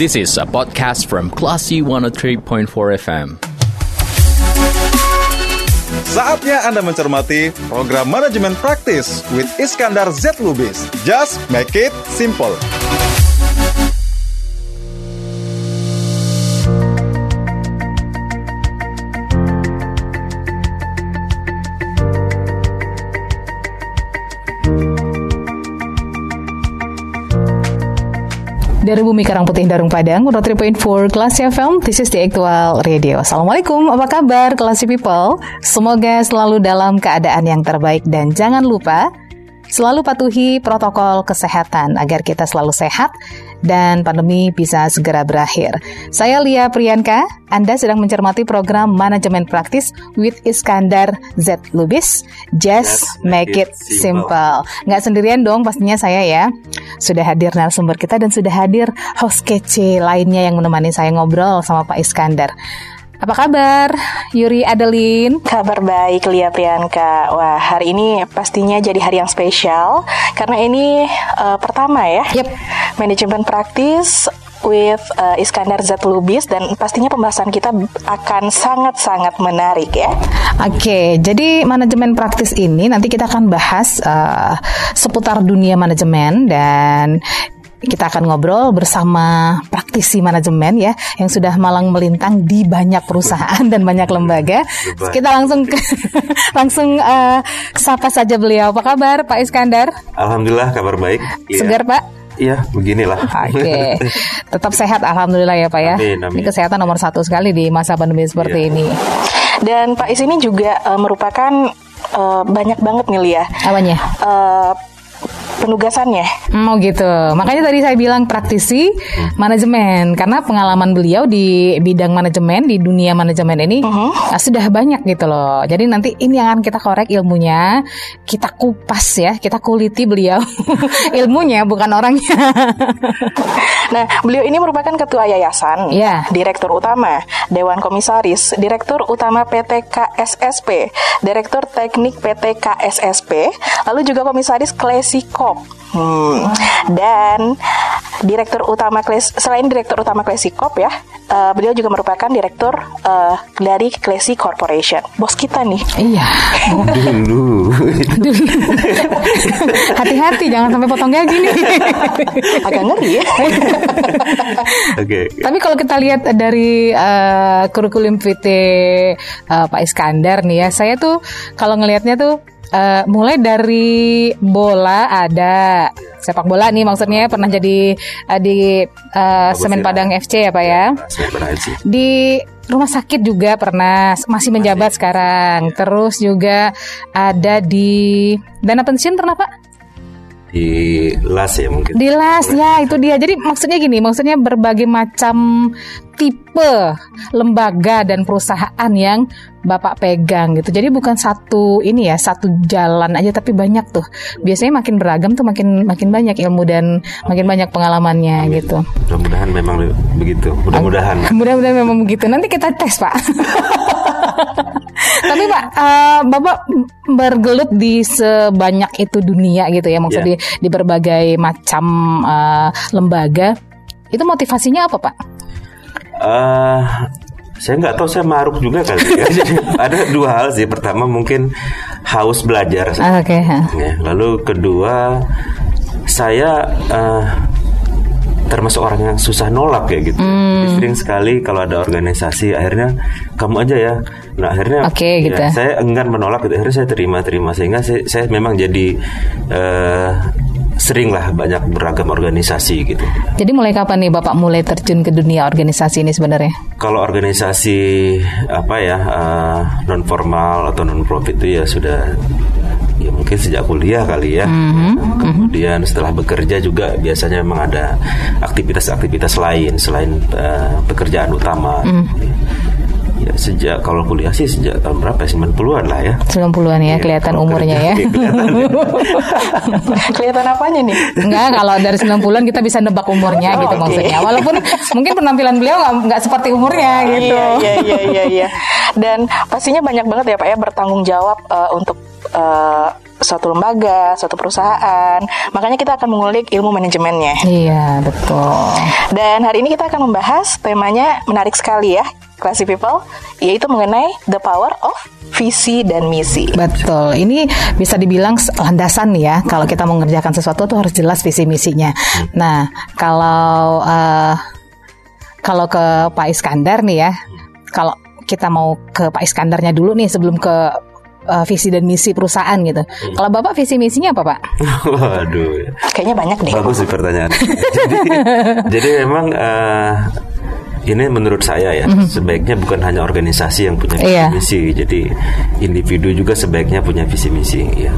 This is a podcast from Classy 103.4 FM. Saatnya Anda mencermati program manajemen praktis with Iskandar Z Lubis. Just make it simple. Dari Bumi Karang Putih Darung Padang, 103.4 Kelas FM, this is the actual radio. Assalamualaikum, apa kabar Kelas People? Semoga selalu dalam keadaan yang terbaik dan jangan lupa selalu patuhi protokol kesehatan agar kita selalu sehat dan pandemi bisa segera berakhir. Saya Lia Priyanka, Anda sedang mencermati program Manajemen Praktis with Iskandar Z. Lubis. Just make it simple. Nggak sendirian dong pastinya saya ya. Sudah hadir narasumber kita dan sudah hadir host kece lainnya yang menemani saya ngobrol sama Pak Iskandar. Apa kabar, Yuri Adeline? Kabar baik, Lia Priyanka. Wah, hari ini pastinya jadi hari yang spesial karena ini uh, pertama ya. Yep. Manajemen praktis with uh, Iskandar Z Lubis dan pastinya pembahasan kita akan sangat-sangat menarik ya. Oke, jadi manajemen praktis ini nanti kita akan bahas uh, seputar dunia manajemen dan kita akan ngobrol bersama praktisi manajemen ya yang sudah malang melintang di banyak perusahaan dan banyak lembaga. Kita langsung ke, langsung uh, sapa saja beliau. Apa kabar Pak Iskandar? Alhamdulillah kabar baik. Segar Pak? Iya, beginilah. Oke, tetap sehat Alhamdulillah ya Pak ya. Amin, amin. Ini kesehatan nomor satu sekali di masa pandemi seperti Iya. ini. Dan Pak Is ini juga uh, merupakan uh, banyak banget nih Lia. Apanya? Uh, penugasannya. Mau gitu. Makanya tadi saya bilang praktisi manajemen karena pengalaman beliau di bidang manajemen di dunia manajemen ini ah, sudah banyak gitu loh. Jadi nanti ini yang akan kita korek ilmunya, kita kupas ya, kita kuliti beliau ilmunya bukan orangnya. Nah, beliau ini merupakan ketua yayasan, Iya. direktur utama, dewan komisaris, direktur utama PT KSSP, direktur teknik PT KSSP, lalu juga komisaris Hmm. Dan direktur utama Kles, selain direktur utama Klesikop ya, eh, beliau juga merupakan direktur eh, dari Klesi Corporation. Bos kita nih. iya. Dulu. Hati-hati jangan sampai potong gaji nih. Agak ngeri ya. Oke. Tapi kalau kita lihat dari eh, kurikulum VT eh, Pak Iskandar nih ya, saya tuh kalau ngelihatnya tuh eh, mulai dari bola ada sepak bola nih maksudnya pernah jadi eh, di eh, Semen Padang FC ya Pak ya. Berhaji. Di rumah sakit juga pernah masih menjabat sekarang. Terus juga ada di dana pensiun pernah Pak? Di las ya mungkin. Di las ya itu dia. Jadi maksudnya gini, maksudnya berbagai macam tipe lembaga dan perusahaan yang Bapak pegang gitu. Jadi bukan satu ini ya, satu jalan aja tapi banyak tuh. Biasanya makin beragam tuh makin makin banyak ilmu dan makin banyak pengalamannya gitu. Mudah-mudahan memang begitu. Mudah-mudahan. Mudah-mudahan memang begitu. Nanti kita tes, Pak. Tapi Pak, eh, Bapak bergelut di sebanyak itu dunia gitu ya, maksudnya Ya. di, di berbagai macam eh, lembaga. Itu motivasinya apa, Pak? Eh, saya nggak tahu saya maruk juga kali ya. Jadi ada dua hal sih. Pertama mungkin haus belajar. Ah, Oke, ha. Ya, lalu kedua saya eh, termasuk orang yang susah nolak kayak gitu. Hmm. Jadi Sering sekali kalau ada organisasi akhirnya kamu aja ya. Nah akhirnya Oke, gitu. ya, saya enggan menolak gitu. Akhirnya saya terima terima sehingga saya, saya memang jadi eh, sering lah banyak beragam organisasi gitu. Jadi mulai kapan nih Bapak mulai terjun ke dunia organisasi ini sebenarnya? Kalau organisasi apa ya non formal atau non profit itu ya sudah ya mungkin sejak kuliah kali ya. Kemudian setelah bekerja juga biasanya memang ada aktivitas-aktivitas lain selain eh, pekerjaan utama. Ya sejak kalau kuliah sih sejak tahun berapa ya 90-an lah ya. 90-an ya, Iya, kelihatan kalau umurnya kerja, ya. iya, kelihatan. Kelihatan apanya nih? Enggak, kalau dari 90-an kita bisa nebak umurnya gitu oke. maksudnya. Walaupun mungkin penampilan beliau nggak seperti umurnya gitu. Iya, iya, iya, iya, iya. Dan pastinya banyak banget ya Pak ya bertanggung jawab eh, untuk eh, suatu lembaga, suatu perusahaan. Makanya kita akan mengulik ilmu manajemennya. Iya, betul. Dan hari ini kita akan membahas temanya menarik sekali ya, Classy People, yaitu mengenai the power of visi dan misi. Betul. Ini bisa dibilang landasan ya. Kalau kita mengerjakan sesuatu tuh harus jelas visi misinya. Nah, kalau uh, kalau ke Pak Iskandar nih ya, kalau kita mau ke Pak Iskandarnya dulu nih sebelum ke uh, visi dan misi perusahaan gitu. Hmm. Kalau Bapak visi misinya apa, Pak? Waduh. Kayaknya banyak deh. Bagus sih pertanyaan. jadi, jadi memang uh, ini menurut saya ya mm-hmm. sebaiknya bukan hanya organisasi yang punya visi yeah. misi, jadi individu juga sebaiknya punya visi misi. Ya.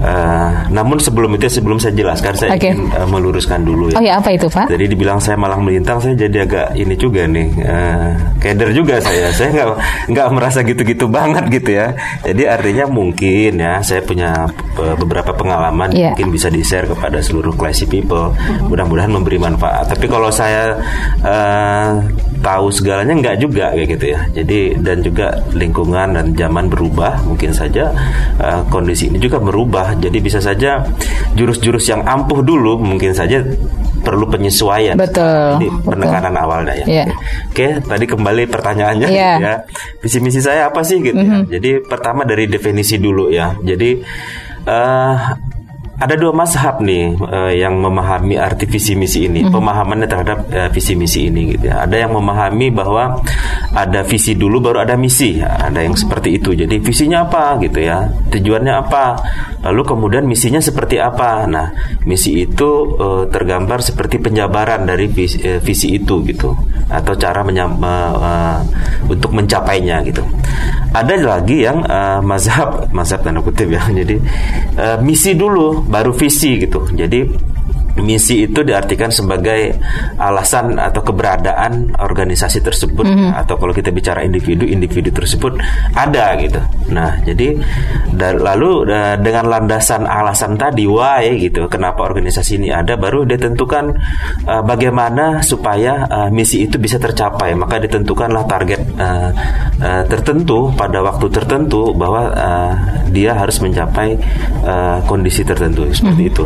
Uh, namun sebelum itu sebelum saya jelaskan saya okay. ingin uh, meluruskan dulu ya. Oh ya apa itu Pak? Jadi dibilang saya malang melintang saya jadi agak ini juga nih uh, keder juga saya. saya nggak nggak merasa gitu-gitu banget gitu ya. Jadi artinya mungkin ya saya punya beberapa pengalaman yeah. mungkin bisa di share kepada seluruh classy people. Mudah-mudahan memberi manfaat. Tapi kalau saya uh, tahu segalanya nggak juga kayak gitu ya. Jadi dan juga lingkungan dan zaman berubah mungkin saja uh, kondisi ini juga berubah jadi bisa saja jurus-jurus yang ampuh dulu mungkin saja perlu penyesuaian. Betul. Ini penekanan betul. awalnya ya. Yeah. Oke, tadi kembali pertanyaannya yeah. ya. Visi misi saya apa sih gitu mm -hmm. ya. Mhm. Jadi pertama dari definisi dulu ya. Jadi uh, ada dua mazhab nih uh, yang memahami arti visi misi ini, mm-hmm. pemahamannya terhadap uh, visi misi ini gitu ya. Ada yang memahami bahwa ada visi dulu baru ada misi, ada yang seperti itu. Jadi visinya apa gitu ya, tujuannya apa, lalu kemudian misinya seperti apa. Nah, misi itu uh, tergambar seperti penjabaran dari visi, uh, visi itu gitu, atau cara uh, untuk mencapainya gitu. Ada lagi yang uh, mazhab, mazhab tanda kutip ya. Jadi uh, misi dulu baru visi gitu. Jadi misi itu diartikan sebagai alasan atau keberadaan organisasi tersebut mm -hmm. atau kalau kita bicara individu individu tersebut ada gitu. Nah, jadi lalu dengan landasan alasan tadi why gitu, kenapa organisasi ini ada baru ditentukan uh, bagaimana supaya uh, misi itu bisa tercapai. Maka ditentukanlah target uh, uh, tertentu pada waktu tertentu bahwa uh, dia harus mencapai uh, kondisi tertentu seperti mm -hmm. itu.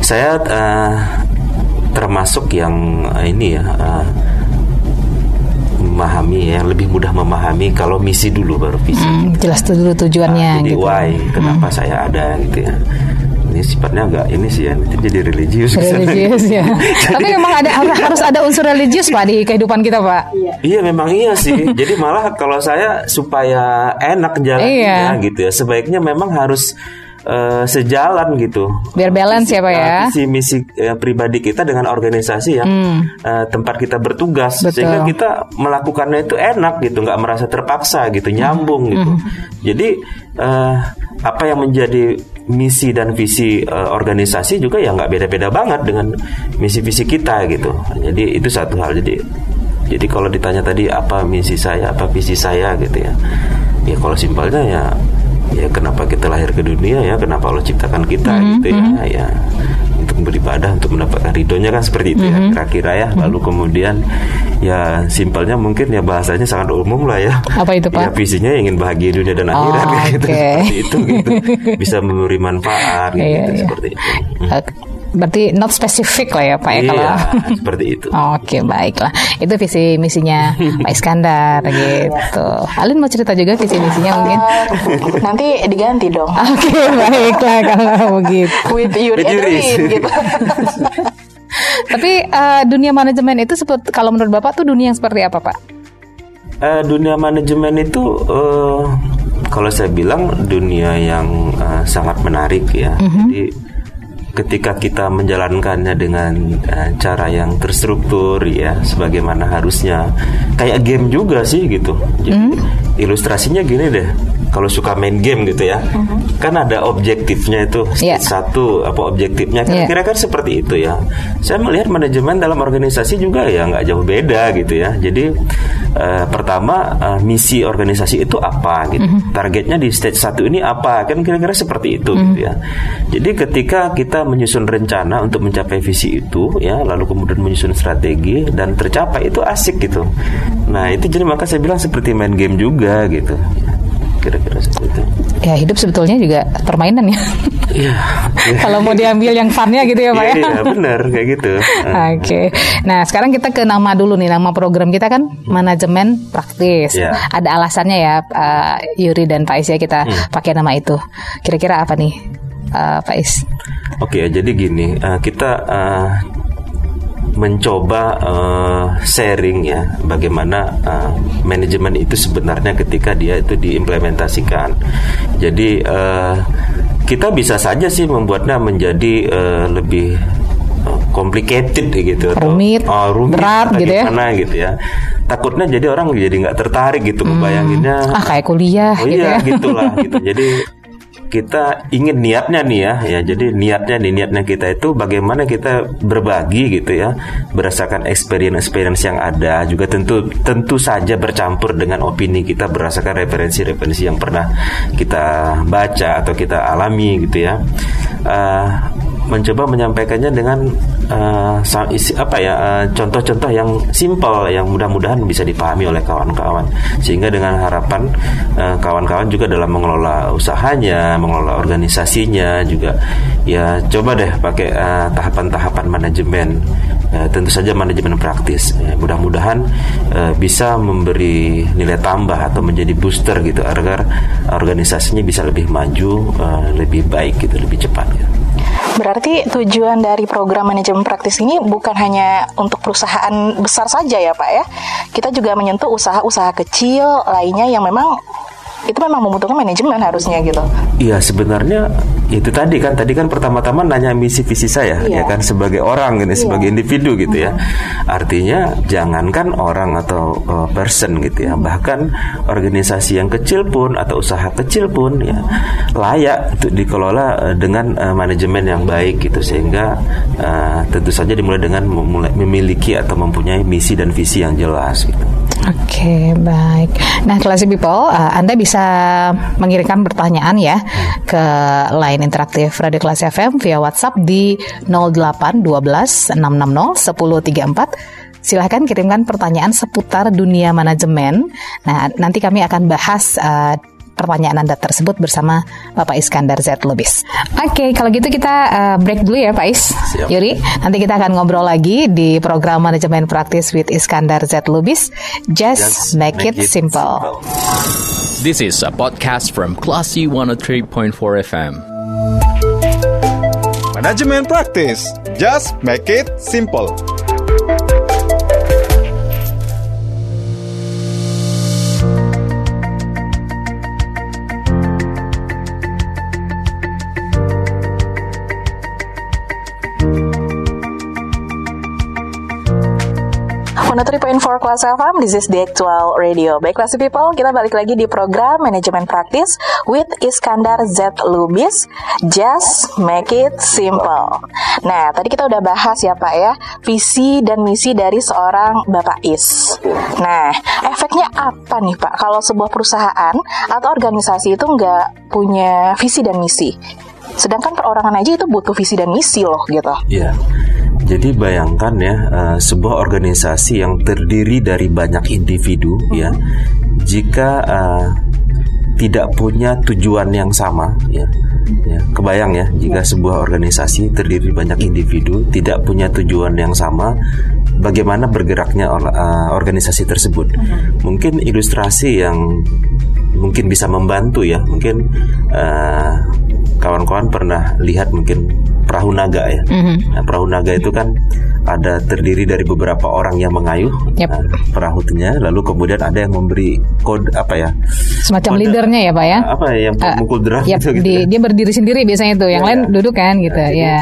Saya uh, termasuk yang uh, ini ya uh, memahami yang lebih mudah memahami kalau misi dulu baru visi. Hmm, jelas dulu tujuannya. Nah, jadi gitu. why kenapa hmm. saya ada gitu ya ini sifatnya agak ini sih ya nanti jadi religius religius ya tapi memang ada harus ada unsur religius pak di kehidupan kita pak iya, iya memang iya sih jadi malah kalau saya supaya enak jalannya iya. gitu ya sebaiknya memang harus uh, sejalan gitu. Biar balance ya pak ya. Visi misi uh, pribadi kita dengan organisasi yang hmm. uh, tempat kita bertugas Betul. sehingga kita melakukannya itu enak gitu, nggak merasa terpaksa gitu, nyambung hmm. gitu. Hmm. Jadi uh, apa yang menjadi misi dan visi uh, organisasi juga ya nggak beda-beda banget dengan misi visi kita gitu. Jadi itu satu hal. Jadi jadi kalau ditanya tadi apa misi saya, apa visi saya gitu ya. Ya kalau simpelnya ya ya kenapa kita lahir ke dunia ya kenapa Allah ciptakan kita mm -hmm. gitu ya mm-hmm. ya untuk beribadah untuk mendapatkan ridhonya kan seperti itu mm -hmm. ya mm-hmm. kira-kira ya lalu mm-hmm. kemudian ya simpelnya mungkin ya bahasanya sangat umum lah ya apa itu pak ya visinya ingin bahagia dunia dan akhirat oh, gitu okay. seperti itu gitu bisa memberi manfaat gitu, yeah, yeah. seperti itu okay. Berarti not spesifik lah ya Pak ya iya, kalau seperti itu. Oke okay, baiklah itu visi misinya Pak Iskandar gitu. Alin mau cerita juga visi misinya mungkin? Uh, nanti diganti dong. Oke okay, baiklah kalau begitu. With Yuri With gitu. Tapi uh, dunia manajemen itu seperti kalau menurut Bapak tuh dunia yang seperti apa Pak? Uh, dunia manajemen itu uh, kalau saya bilang dunia yang uh, sangat menarik ya. Mm -hmm. Jadi ketika kita menjalankannya dengan uh, cara yang terstruktur ya sebagaimana harusnya. Kayak game juga sih gitu. Jadi mm. ilustrasinya gini deh kalau suka main game gitu ya mm-hmm. kan ada objektifnya itu yeah. satu apa objektifnya iya. kira-kira kan seperti itu ya saya melihat manajemen dalam organisasi juga ya nggak jauh beda gitu ya jadi uh, pertama uh, misi organisasi itu apa gitu mm-hmm. targetnya di stage satu ini apa kan kira-kira seperti itu mm-hmm. gitu ya jadi ketika kita menyusun rencana untuk mencapai visi itu ya lalu kemudian menyusun strategi dan tercapai itu asik gitu nah itu jadi maka saya bilang seperti main game juga gitu kira-kira seperti itu ya hidup sebetulnya juga permainan ya. Iya. Kalau mau diambil yang funnya gitu ya Pak Iya, ya. iya, benar kayak gitu. Oke. Nah, sekarang kita ke nama dulu nih. Nama program kita kan manajemen praktis. Iya. Ada alasannya ya uh, Yuri dan Pak Is ya kita Hmm. pakai nama itu. Kira-kira apa nih uh, Pak Is? Oke, jadi gini, eh, kita eh, mencoba eh, sharing ya bagaimana eh, manajemen itu sebenarnya ketika dia itu diimplementasikan. Jadi eh, kita bisa saja sih membuatnya menjadi eh, lebih complicated gitu atau- Rumit, oh, rumit berat atau gitu ya. gitu ya. Takutnya jadi orang jadi nggak tertarik gitu membayanginnya. Ah kayak kuliah Oh gitu iya ya. gitulah gitu. Jadi kita ingin niatnya nih ya, ya. Jadi niatnya nih niatnya kita itu bagaimana kita berbagi gitu ya berdasarkan experience experience yang ada. Juga tentu tentu saja bercampur dengan opini kita berdasarkan referensi-referensi yang pernah kita baca atau kita alami gitu ya. Eh, mencoba menyampaikannya dengan isi- apa ya eh, contoh-contoh yang simpel yang mudah-mudahan bisa dipahami oleh kawan-kawan. Sehingga dengan harapan eh, kawan-kawan juga dalam mengelola usahanya mengelola organisasinya juga ya coba deh pakai eh, tahapan-tahapan manajemen. Eh, tentu saja manajemen praktis. Eh, mudah-mudahan eh, bisa memberi nilai tambah atau menjadi booster gitu agar organisasinya bisa lebih maju eh, lebih baik gitu lebih cepat gitu. Berarti tujuan dari program manajemen praktis ini bukan hanya untuk perusahaan besar saja ya Pak ya. Kita juga menyentuh usaha-usaha kecil lainnya yang memang itu memang membutuhkan manajemen harusnya gitu. Iya sebenarnya itu tadi kan tadi kan pertama-tama nanya misi visi saya Iya. ya kan sebagai orang gitu sebagai individu gitu ya. Artinya jangankan orang atau uh, person gitu ya. Bahkan organisasi yang kecil pun atau usaha kecil pun ya layak untuk dikelola uh, dengan uh, manajemen yang baik gitu. Sehingga uh, tentu saja dimulai dengan memulai memiliki atau mempunyai misi dan visi yang jelas gitu. Oke, baik. Nah, Classy People, uh, Anda bisa mengirimkan pertanyaan ya ke line interaktif Radio Kelas FM via WhatsApp di 08 12 660 1034. Silahkan kirimkan pertanyaan seputar dunia manajemen. Nah, nanti kami akan bahas uh, pertanyaan Anda tersebut bersama Bapak Iskandar Z Lubis. Oke, kalau gitu kita uh, break dulu ya Pak Is. Siap. Yuri, nanti kita akan ngobrol lagi di program Manajemen Praktis with Iskandar Z Lubis. Just, make, it, simple. This is a podcast from Classy 103.4 FM. Manajemen praktis. Just make it simple. One 3.4 Kelas FM, this is the actual radio. Baik, Classy People, kita balik lagi di program Manajemen Praktis with Iskandar Z Lubis. Just make it simple. Nah, tadi kita udah bahas ya Pak ya, visi dan misi dari seorang Bapak Is. Nah, efeknya apa nih Pak kalau sebuah perusahaan atau organisasi itu nggak punya visi dan misi? Sedangkan perorangan aja itu butuh visi dan misi loh gitu. Iya. Jadi bayangkan ya eh, sebuah organisasi yang terdiri dari banyak individu ya, jika eh, tidak punya tujuan yang sama ya, ya kebayang ya jika sebuah organisasi terdiri banyak individu tidak punya tujuan yang sama, bagaimana bergeraknya or- eh, organisasi tersebut? Mungkin ilustrasi yang mungkin bisa membantu ya, mungkin kawan-kawan pernah lihat mungkin perahu naga ya. Nah, perahu naga itu kan ada terdiri dari beberapa orang yang mengayuh Yep. nah, perahunya, lalu kemudian ada yang memberi kode apa ya? Semacam Kode- leadernya ya Pak ya. Apa ya yang Eh, mukul Yap, gitu, gitu di- ya. dia berdiri sendiri biasanya tuh, yang Ya, lain ya. duduk kan gitu, Nah, ya.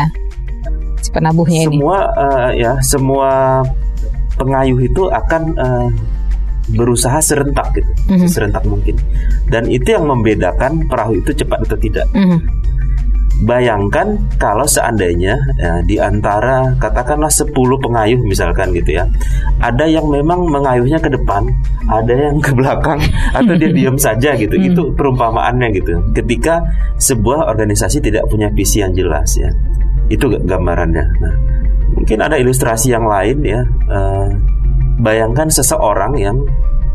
Si penabuhnya ini. semua eh, ya semua pengayuh itu akan eh, berusaha serentak gitu, Mhm. serentak mungkin. Dan itu yang membedakan perahu itu cepat atau tidak. Mhm. Bayangkan kalau seandainya ya, di antara katakanlah 10 pengayuh misalkan gitu ya. Ada yang memang mengayuhnya ke depan, ada yang ke belakang atau dia diam saja gitu. Itu perumpamaannya gitu. Ketika sebuah organisasi tidak punya visi yang jelas ya. Itu gambarannya. Nah, mungkin ada ilustrasi yang lain ya. Eh, bayangkan seseorang yang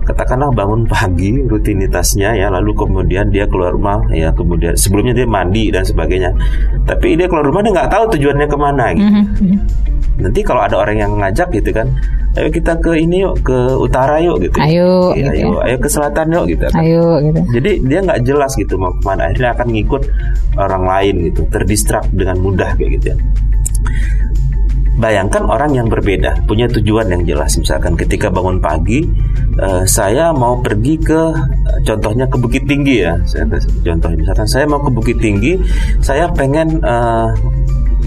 katakanlah bangun pagi rutinitasnya ya lalu kemudian dia keluar rumah ya kemudian sebelumnya dia mandi dan sebagainya tapi dia keluar rumah dia nggak tahu tujuannya ke mana gitu Mhm. nanti kalau ada orang yang ngajak gitu kan ayo kita ke ini yuk ke utara yuk gitu Ayo, Iya, gitu ayo ayo ke selatan yuk gitu kan. Ayo gitu. jadi dia nggak jelas gitu mau ke mana akhirnya akan ngikut orang lain gitu terdistrak dengan mudah kayak gitu ya Bayangkan orang yang berbeda punya tujuan yang jelas. Misalkan ketika bangun pagi, eh, saya mau pergi ke contohnya ke Bukit Tinggi ya. Saya kasih contoh misalkan saya mau ke Bukit Tinggi, saya pengen eh,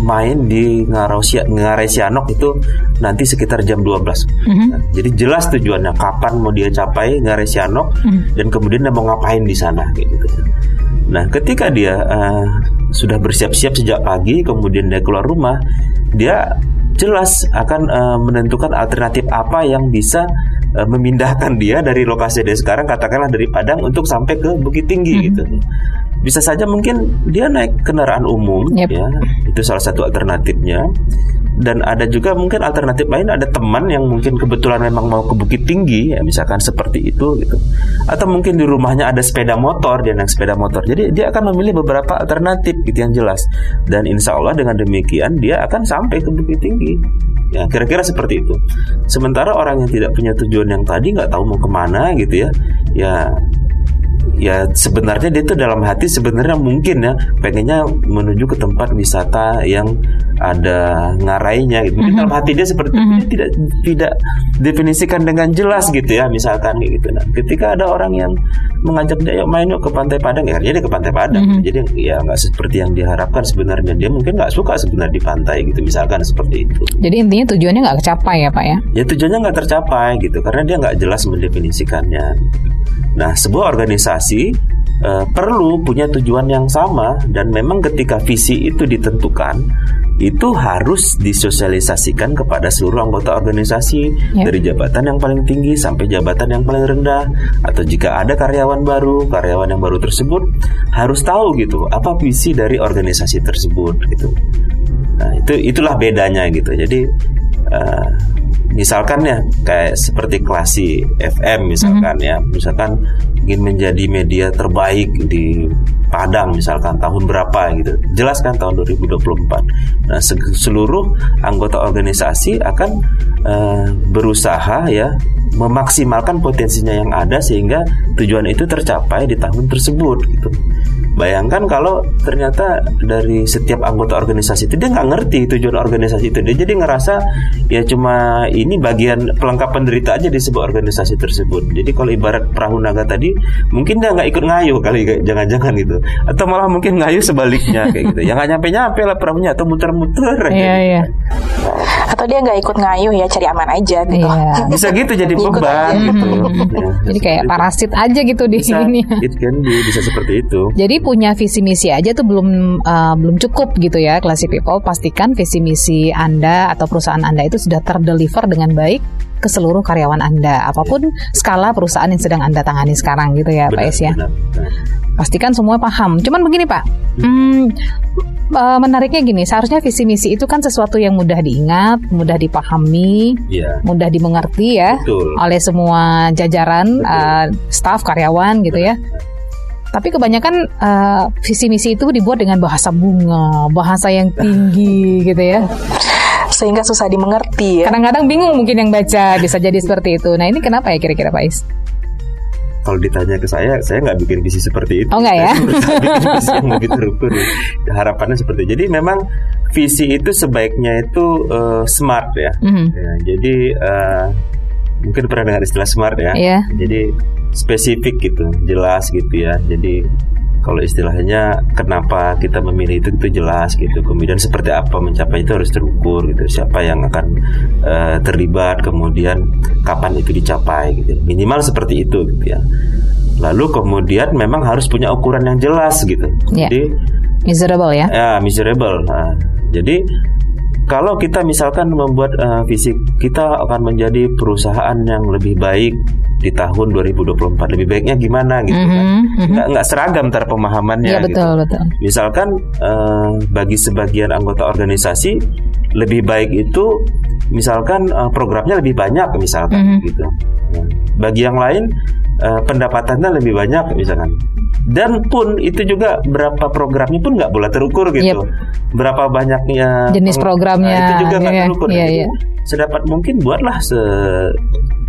main di Ngarosia, Ngaresianok itu nanti sekitar jam 12. Nah, jadi jelas tujuannya kapan mau dia capai Ngaresianok dan kemudian dia mau ngapain di sana gitu. Nah, ketika dia eh, sudah bersiap-siap sejak pagi, kemudian dia keluar rumah, dia jelas akan eh, menentukan alternatif apa yang bisa eh, memindahkan dia dari lokasi dia sekarang, katakanlah dari Padang untuk sampai ke Bukit Tinggi gitu. Bisa saja mungkin dia naik kendaraan umum, Yep. ya itu salah satu alternatifnya. Dan ada juga mungkin alternatif lain ada teman yang mungkin kebetulan memang mau ke Bukit Tinggi ya misalkan seperti itu gitu. Atau mungkin di rumahnya ada sepeda motor dia naik sepeda motor. Jadi dia akan memilih beberapa alternatif gitu yang jelas. Dan insya Allah dengan demikian dia akan sampai ke Bukit Tinggi. Ya kira-kira seperti itu. Sementara orang yang tidak punya tujuan yang tadi nggak tahu mau ke mana gitu ya, ya ya sebenarnya dia itu dalam hati sebenarnya mungkin ya pengennya menuju ke tempat wisata yang ada ngarainya gitu. Mungkin dalam hati dia seperti itu dia tidak tidak definisikan dengan jelas gitu ya misalkan kayak gitu. Nah, ketika ada orang yang mengajak dia "Yuk main yuk ke pantai Padang ya dia ke pantai Padang. Jadi ya nggak seperti yang diharapkan sebenarnya dia mungkin nggak suka sebenarnya di pantai gitu misalkan seperti itu. Jadi intinya tujuannya nggak kecapai ya Pak ya? Ya tujuannya nggak tercapai gitu karena dia nggak jelas mendefinisikannya. Nah, sebuah organisasi eh, perlu punya tujuan yang sama dan memang ketika visi itu ditentukan itu harus disosialisasikan kepada seluruh anggota organisasi Ya. dari jabatan yang paling tinggi sampai jabatan yang paling rendah atau jika ada karyawan baru karyawan yang baru tersebut harus tahu gitu apa visi dari organisasi tersebut gitu nah itu itulah bedanya gitu jadi eh, misalkan ya kayak seperti klasi FM misalkan ya misalkan ingin menjadi media terbaik di Padang misalkan tahun berapa gitu. Jelas kan tahun 2024 nah se- seluruh anggota organisasi akan eh, berusaha ya memaksimalkan potensinya yang ada sehingga tujuan itu tercapai di tahun tersebut gitu. Bayangkan kalau ternyata dari setiap anggota organisasi itu dia nggak ngerti tujuan organisasi itu. Dia jadi ngerasa ya cuma ini bagian pelengkap penderita aja di sebuah organisasi tersebut. Jadi kalau ibarat perahu naga tadi mungkin dia nggak ikut ngayuh kali kayak jangan-jangan gitu atau malah mungkin ngayuh sebaliknya kayak gitu. Ya nggak nyampe-nyampe lah perahunya atau muter-muter. Iya gitu. iya. Atau dia nggak ikut ngayuh ya cari aman aja gitu. Iya. Bisa gitu jadi beban gitu. Ya, Jadi kayak seperti itu. parasit aja gitu di bisa, sini. it can be, bisa seperti itu. Jadi punya visi misi aja tuh belum uh, belum cukup gitu ya, classy people. Pastikan visi misi Anda atau perusahaan Anda itu sudah terdeliver dengan baik ke seluruh karyawan Anda, apa pun skala perusahaan yang sedang Anda tangani sekarang gitu ya, Pak Benar, Es ya. benar, benar. Pastikan semua paham. Cuman begini Pak, hmm, eh, menariknya gini, seharusnya visi misi itu kan sesuatu yang mudah diingat, mudah dipahami, Iya. mudah dimengerti ya Betul. oleh semua jajaran Betul. eh, staf karyawan gitu ya. Tapi kebanyakan eh, visi misi itu dibuat dengan bahasa bunga, bahasa yang tinggi gitu ya. Sehingga susah dimengerti ya. Kadang-kadang bingung mungkin yang baca bisa jadi seperti itu. Nah ini kenapa ya kira-kira Pak Is? Kalau ditanya ke saya, saya nggak bikin visi seperti itu. Oh, nggak ya? Saya berusaha bikin visi yang lebih terukur. Harapannya seperti itu. Jadi memang visi itu sebaiknya itu eh, smart ya. Mhm. Ya, jadi eh, mungkin pernah dengar istilah smart ya. Iya. Jadi spesifik gitu, jelas gitu ya. Jadi kalau istilahnya kenapa kita memilih itu itu jelas gitu. Kemudian seperti apa mencapai itu harus terukur gitu. Siapa yang akan eh, terlibat, kemudian kapan itu dicapai gitu. Minimal seperti itu gitu ya. Lalu kemudian memang harus punya ukuran yang jelas gitu. Iya. Jadi Miserable ya. ya miserable. Nah, jadi kalau kita misalkan membuat eh, visi kita akan menjadi perusahaan yang lebih baik di tahun 2024 lebih baiknya gimana gitu kan Mhm, mhm. nggak nggak seragam ntar pemahamannya Iya gitu. betul betul. misalkan eh, bagi sebagian anggota organisasi lebih baik itu misalkan eh, programnya lebih banyak misalkan Mhm. gitu Nah, bagi yang lain uh, pendapatannya lebih banyak misalkan dan pun itu juga berapa programnya pun nggak boleh terukur gitu. Yep. berapa banyaknya Jenis programnya, Nah, itu juga nggak iya, terukur. Jadi, iya. sedapat mungkin buatlah se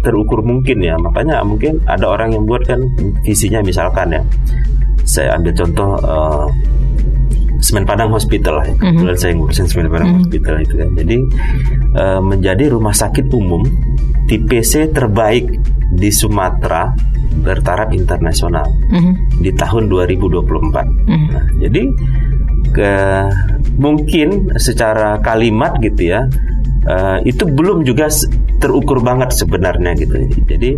terukur mungkin ya. Makanya mungkin ada orang yang buat kan visinya misalkan ya. Saya ambil contoh eh, Semen Padang Hospital lah kebetulan saya ngurusin Semen Padang Hospital itu kan. Jadi eh, menjadi rumah sakit umum tipe C terbaik di Sumatera bertaraf internasional Mhm. di tahun 2024 Nah, jadi ke mungkin secara kalimat gitu ya eh, itu belum juga terukur banget sebenarnya gitu. Jadi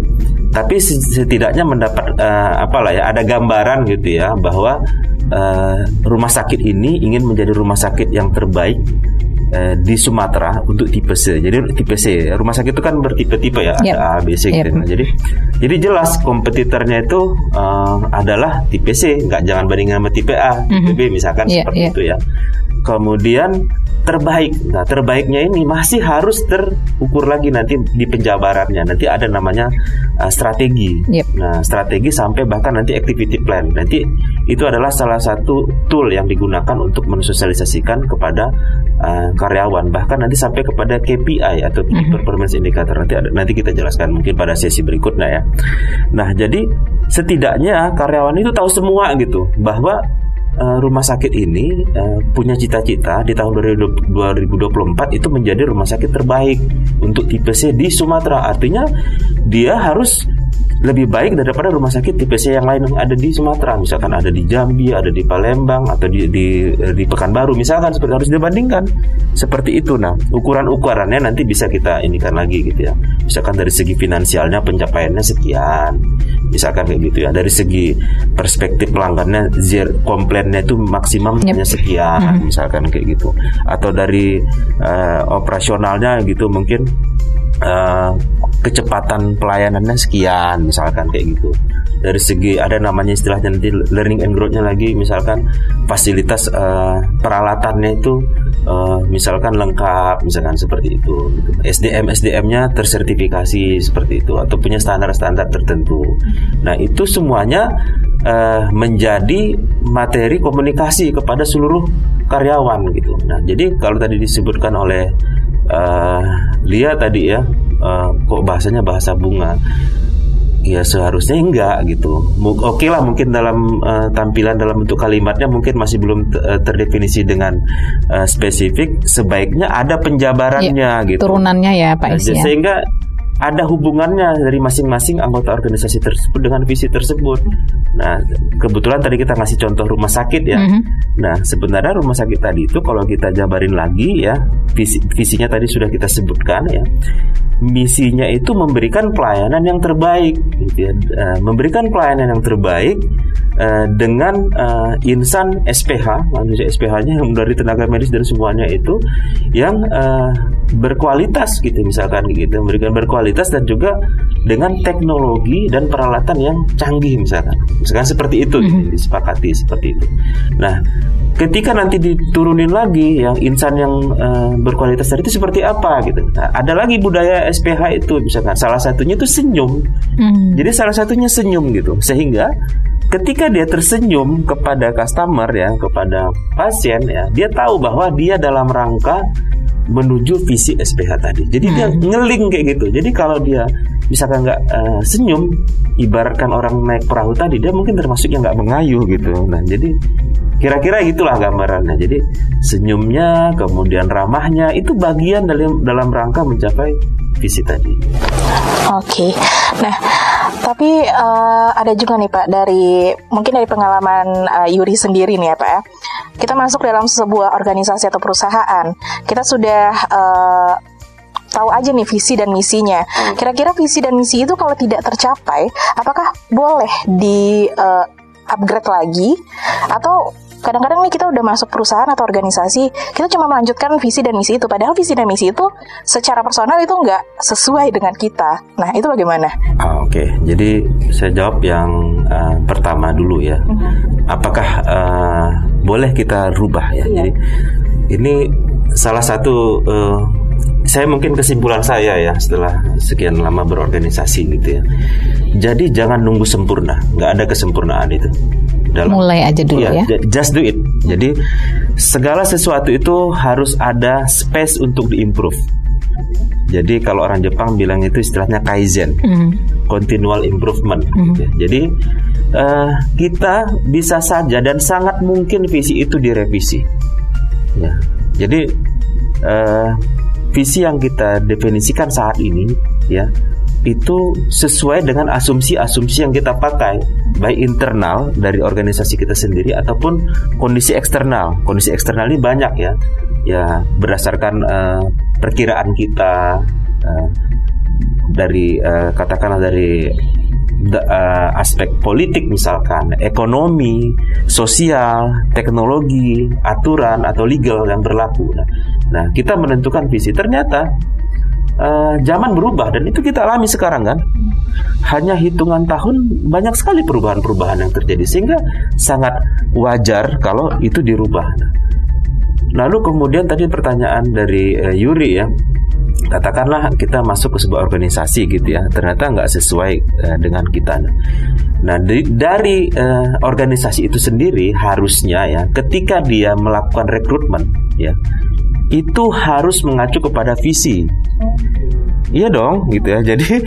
tapi se- setidaknya mendapat eh, apalah ya ada gambaran gitu ya bahwa eh, rumah sakit ini ingin menjadi rumah sakit yang terbaik di Sumatera untuk tipe C. Jadi tipe C rumah sakit itu kan bertipe-tipe ya Yep. ada A, B, C gitu. Yep. Nah, jadi jadi jelas kompetitornya itu eh, adalah tipe C, nggak jangan bandingkan sama tipe A, tipe B misalkan Iya, seperti iya. itu ya. Kemudian terbaik, nah terbaiknya ini masih harus terukur lagi nanti di penjabarannya. Nanti ada namanya eh, strategi. Yep. Nah strategi sampai bahkan nanti activity plan. Nanti itu adalah salah satu tool yang digunakan untuk mensosialisasikan kepada eh, karyawan. Bahkan nanti sampai kepada KPI atau Key Performance Indicator. Nanti ada, nanti kita jelaskan mungkin pada sesi berikutnya ya. Nah jadi setidaknya karyawan itu tahu semua gitu bahwa eh, rumah sakit ini eh, punya cita-cita di tahun 2020 2024 itu menjadi rumah sakit terbaik untuk tipe C di Sumatera. Artinya dia harus lebih baik daripada rumah sakit tipe C yang lain yang ada di Sumatera. Misalkan ada di Jambi, ada di Palembang atau di di, di Pekanbaru misalkan seperti harus dibandingkan. Seperti itu. Nah, ukuran-ukurannya nanti bisa kita inikan lagi gitu ya. Misalkan dari segi finansialnya pencapaiannya sekian. Misalkan kayak gitu ya. Dari segi perspektif pelanggannya zero komplainnya itu maksimum Yep. hanya sekian misalkan kayak gitu. Atau dari eh, operasionalnya gitu mungkin eh, kecepatan pelayanannya sekian misalkan kayak gitu. Dari segi ada namanya istilahnya nanti learning and growth-nya lagi misalkan fasilitas eh, peralatannya itu eh, misalkan lengkap misalkan seperti itu. SDM SDM-nya tersertifikasi seperti itu atau punya standar-standar tertentu. Nah itu semuanya eh, menjadi materi komunikasi kepada seluruh karyawan gitu. Nah jadi kalau tadi disebutkan oleh eh, Lia tadi ya eh, kok bahasanya bahasa bunga ya seharusnya enggak gitu. Oke lah mungkin dalam eh, tampilan dalam bentuk kalimatnya mungkin masih belum eh, terdefinisi dengan eh, spesifik. Sebaiknya ada penjabarannya gitu. Turunannya ya Pak Nah, ya. sehingga ada hubungannya dari masing-masing anggota organisasi tersebut dengan visi tersebut. Nah, kebetulan tadi kita ngasih contoh rumah sakit ya. Mhm. Nah, sebenarnya rumah sakit tadi itu kalau kita jabarin lagi ya, visi, visinya tadi sudah kita sebutkan ya. Misinya itu memberikan pelayanan yang terbaik, gitu ya. Eh, memberikan pelayanan yang terbaik eh, dengan eh, insan SPH, manusia SPH-nya yang dari tenaga medis dan semuanya itu yang berkualitas gitu misalkan gitu, memberikan berkualitas dan juga dengan teknologi dan peralatan yang canggih misalkan, misalkan seperti itu gitu, disepakati seperti itu. Nah, ketika nanti diturunin lagi yang insan yang eh, berkualitas tadi itu seperti apa gitu. Nah, ada lagi budaya SPH itu misalkan salah satunya itu senyum. Hmm. Jadi salah satunya senyum gitu. Sehingga ketika dia tersenyum kepada customer ya, kepada pasien ya, dia tahu bahwa dia dalam rangka menuju visi SPH tadi. Jadi dia ngeling kayak gitu. Jadi kalau dia misalkan nggak eh, senyum, ibaratkan orang naik perahu tadi, dia mungkin termasuk yang nggak mengayuh gitu. Nah, jadi kira-kira gitulah gambarannya. Jadi senyumnya, kemudian ramahnya itu bagian dalam dalam rangka mencapai visi tadi. Oke. Nah, tapi eh, ada juga nih Pak dari mungkin dari pengalaman eh, Yuri sendiri nih ya Pak ya. Kita masuk dalam sebuah organisasi atau perusahaan. Kita sudah eh, tahu aja nih visi dan misinya. Kira-kira visi dan misi itu kalau tidak tercapai, apakah boleh di eh, upgrade lagi atau kadang-kadang nih kita udah masuk perusahaan atau organisasi, kita cuma melanjutkan visi dan misi itu. Padahal visi dan misi itu secara personal itu nggak sesuai dengan kita. Nah, itu bagaimana? Ah, Oke, jadi saya jawab yang uh, pertama dulu ya. Apakah uh, boleh kita rubah ya? Jadi ini salah satu uh, saya mungkin kesimpulan saya ya setelah sekian lama berorganisasi gitu ya. Jadi jangan nunggu sempurna, nggak ada kesempurnaan itu. Dalam, Mulai aja dulu ya, ya. Just do it. Jadi segala sesuatu itu harus ada space untuk diimprove. Jadi kalau orang Jepang bilang itu istilahnya kaizen, mm. continual improvement. Mm. Jadi uh, kita bisa saja dan sangat mungkin visi itu direvisi. Ya. Jadi uh, visi yang kita definisikan saat ini, ya itu sesuai dengan asumsi-asumsi yang kita pakai baik internal dari organisasi kita sendiri ataupun kondisi eksternal. Kondisi eksternal ini banyak ya, ya berdasarkan uh, perkiraan kita uh, dari uh, katakanlah dari uh, aspek politik misalkan, ekonomi, sosial, teknologi, aturan atau legal yang berlaku. Nah, nah kita menentukan visi. Ternyata uh, zaman berubah dan itu kita alami sekarang kan. Hanya hitungan tahun banyak sekali perubahan-perubahan yang terjadi sehingga sangat wajar kalau itu dirubah. Lalu kemudian tadi pertanyaan dari uh, Yuri ya, katakanlah kita masuk ke sebuah organisasi gitu ya, ternyata nggak sesuai uh, dengan kita. Nah dari, dari uh, organisasi itu sendiri harusnya ya, ketika dia melakukan rekrutmen ya, itu harus mengacu kepada visi. Iya dong, gitu ya. Jadi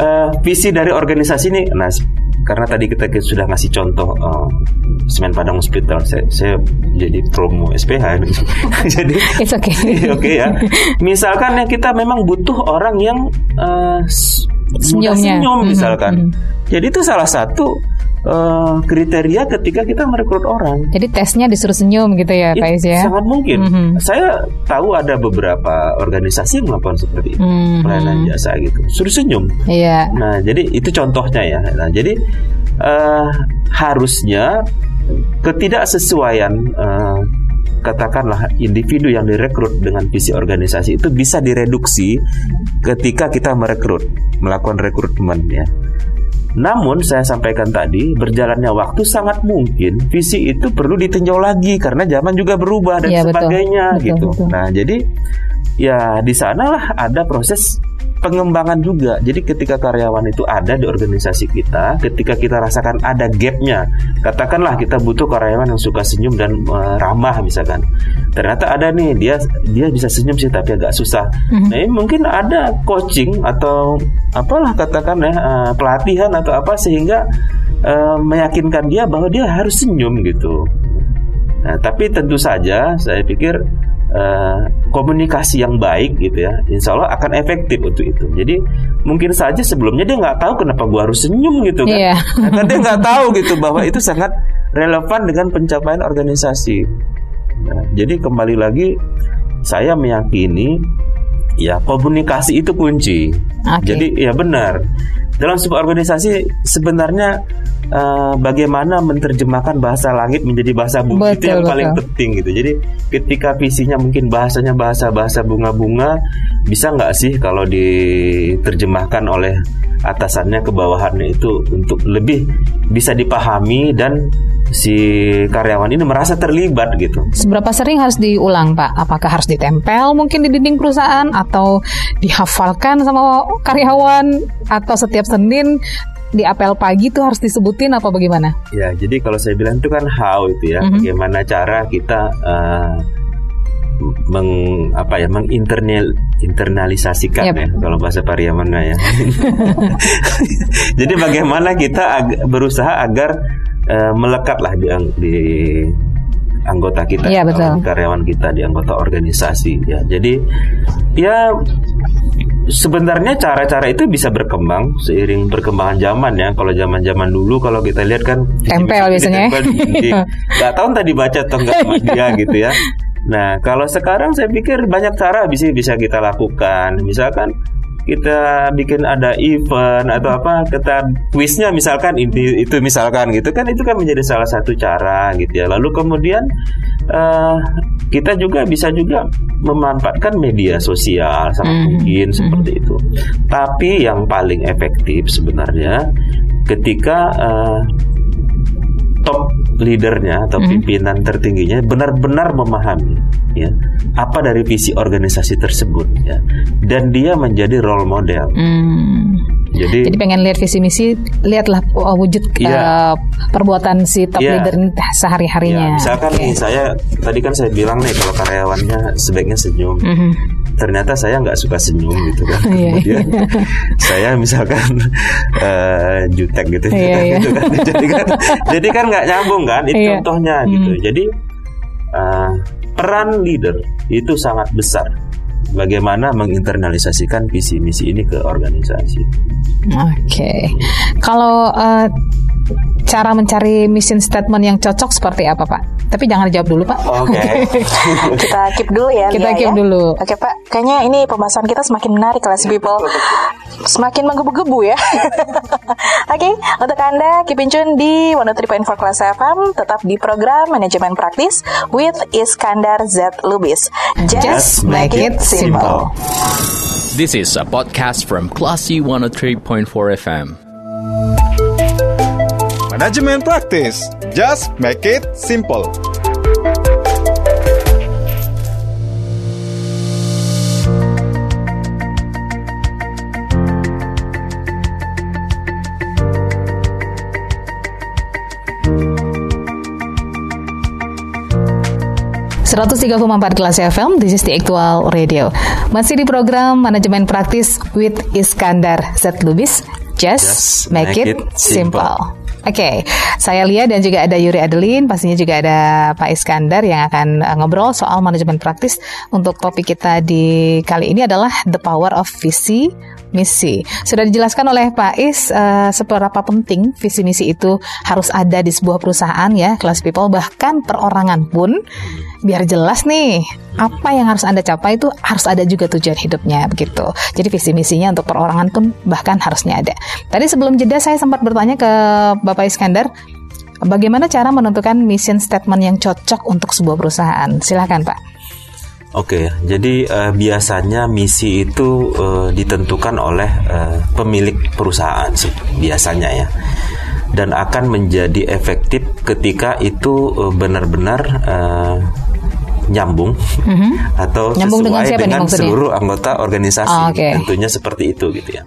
uh, visi dari organisasi ini, nah karena tadi kita sudah ngasih contoh uh, semen Padang Hospital, saya, saya jadi promo SPH, jadi oke okay. okay ya. Misalkan ya kita memang butuh orang yang uh, Senyumnya. senyum misalkan. Mm -hmm. Jadi itu salah satu uh, kriteria ketika kita merekrut orang. Jadi tesnya disuruh senyum gitu ya, Pak Is ya? Sangat mungkin. Mm -hmm. Saya tahu ada beberapa organisasi yang melakukan seperti itu, mm -hmm. pelayanan jasa gitu, suruh senyum. Iya. Yeah. Nah, jadi itu contohnya ya. Nah, jadi uh, harusnya ketidaksesuaian uh, katakanlah individu yang direkrut dengan visi organisasi itu bisa direduksi ketika kita merekrut, melakukan rekrutmen ya. Namun saya sampaikan tadi berjalannya waktu sangat mungkin visi itu perlu ditinjau lagi karena zaman juga berubah dan ya, sebagainya betul, gitu. Betul. Nah jadi ya di sanalah ada proses pengembangan juga. Jadi ketika karyawan itu ada di organisasi kita, ketika kita rasakan ada gapnya, katakanlah kita butuh karyawan yang suka senyum dan uh, ramah misalkan. Ternyata ada nih dia dia bisa senyum sih tapi agak susah. Mm-hmm. Nah, mungkin ada coaching atau apalah katakan ya uh, pelatihan atau apa sehingga uh, meyakinkan dia bahwa dia harus senyum gitu. Nah, tapi tentu saja saya pikir uh, komunikasi yang baik gitu ya, insya Allah akan efektif untuk itu. Jadi mungkin saja sebelumnya dia nggak tahu kenapa gua harus senyum gitu kan, yeah. nah, dia nggak tahu gitu bahwa itu sangat relevan dengan pencapaian organisasi. Nah, jadi kembali lagi saya meyakini ya komunikasi itu kunci. Okay. Jadi ya benar dalam sebuah organisasi sebenarnya uh, bagaimana menerjemahkan bahasa langit menjadi bahasa bumi betul, itu yang betul. paling penting gitu. Jadi ketika visinya mungkin bahasanya bahasa bahasa bunga-bunga bisa nggak sih kalau diterjemahkan oleh atasannya ke bawahannya itu untuk lebih bisa dipahami dan si karyawan ini merasa terlibat gitu. Seberapa sering harus diulang Pak? Apakah harus ditempel mungkin di dinding perusahaan atau dihafalkan sama karyawan atau setiap Senin di apel pagi itu harus disebutin apa bagaimana? Ya, jadi kalau saya bilang itu kan how itu ya, mm -hmm. bagaimana cara kita uh, meng apa ya menginternal internalisasikan yep. ya kalau bahasa Pariamana ya. Jadi bagaimana kita ag berusaha agar uh, melekatlah di, di anggota kita, ya, betul. karyawan kita di anggota organisasi ya. Jadi ya sebenarnya cara-cara itu bisa berkembang seiring perkembangan zaman ya. Kalau zaman-zaman dulu kalau kita lihat kan tempel biasanya. Gak tahu tadi baca atau enggak sama dia gitu ya. Nah, kalau sekarang saya pikir banyak cara bisa bisa kita lakukan. Misalkan kita bikin ada event atau apa kita quiznya misalkan itu, itu misalkan gitu kan itu kan menjadi salah satu cara gitu ya lalu kemudian uh, kita juga bisa juga memanfaatkan media sosial sangat mm -hmm. mungkin mm -hmm. seperti itu tapi yang paling efektif sebenarnya ketika uh, top leadernya atau pimpinan tertingginya benar-benar memahami ya apa dari visi organisasi tersebut ya dan dia menjadi role model. Hmm. Jadi, Jadi pengen lihat visi misi, lihatlah uh, wujud Iya. uh, perbuatan si top Iya. leader ini ya, sehari-harinya. misalkan Oke. nih saya tadi kan saya bilang nih kalau karyawannya sebaiknya senyum. Mhm. Ternyata saya nggak suka senyum gitu kan. Iya, Kemudian saya misalkan eh, jutek gitu, Iya, jutek iya. gitu kan. jadi kan jadi kan nggak nyambung kan. Itu Iya. contohnya gitu. Jadi eh, peran leader itu sangat besar. Bagaimana menginternalisasikan visi misi ini ke organisasi. Oke, kalau uh, cara mencari mission statement yang cocok seperti apa, Pak? Tapi jangan dijawab dulu, Pak. Oke. Kita keep dulu ya. Kita Lia, keep ya. dulu. Oke Pak, kayaknya ini pembahasan kita semakin menarik kelas people. Semakin menggebu-gebu ya. Oke, untuk Anda keep in tune di 103.4 Kelas FM, tetap di program Manajemen Praktis with Iskandar Z Lubis. Just make it simple. This is a podcast from Classy 103.4 FM. Manajemen praktis. Just make it simple. empat kelas FM, this is the actual radio. Masih di program Manajemen Praktis with Iskandar Z Lubis. Just, Just make, make it, it simple. simple. Oke, saya Lia dan juga ada Yuri Adeline, pastinya juga ada Pak Iskandar yang akan uh, ngobrol soal manajemen praktis. Untuk topik kita di kali ini adalah the power of visi misi. Sudah dijelaskan oleh Pak Is uh, seberapa penting visi misi itu harus ada di sebuah perusahaan ya, kelas people bahkan perorangan pun biar jelas nih apa yang harus Anda capai itu harus ada juga tujuan hidupnya begitu. Jadi visi misinya untuk perorangan pun bahkan harusnya ada. Tadi sebelum jeda saya sempat bertanya ke Bapak Iskandar bagaimana cara menentukan mission statement yang cocok untuk sebuah perusahaan. Silakan Pak. Oke, jadi eh, biasanya misi itu eh, ditentukan oleh eh, pemilik perusahaan sih, biasanya ya, dan akan menjadi efektif ketika itu benar-benar eh, nyambung atau Mhm. Nyambung dengan sesuai siapa nih dengan maksudnya? seluruh anggota organisasi. Oh, oke. Tentunya seperti itu gitu ya.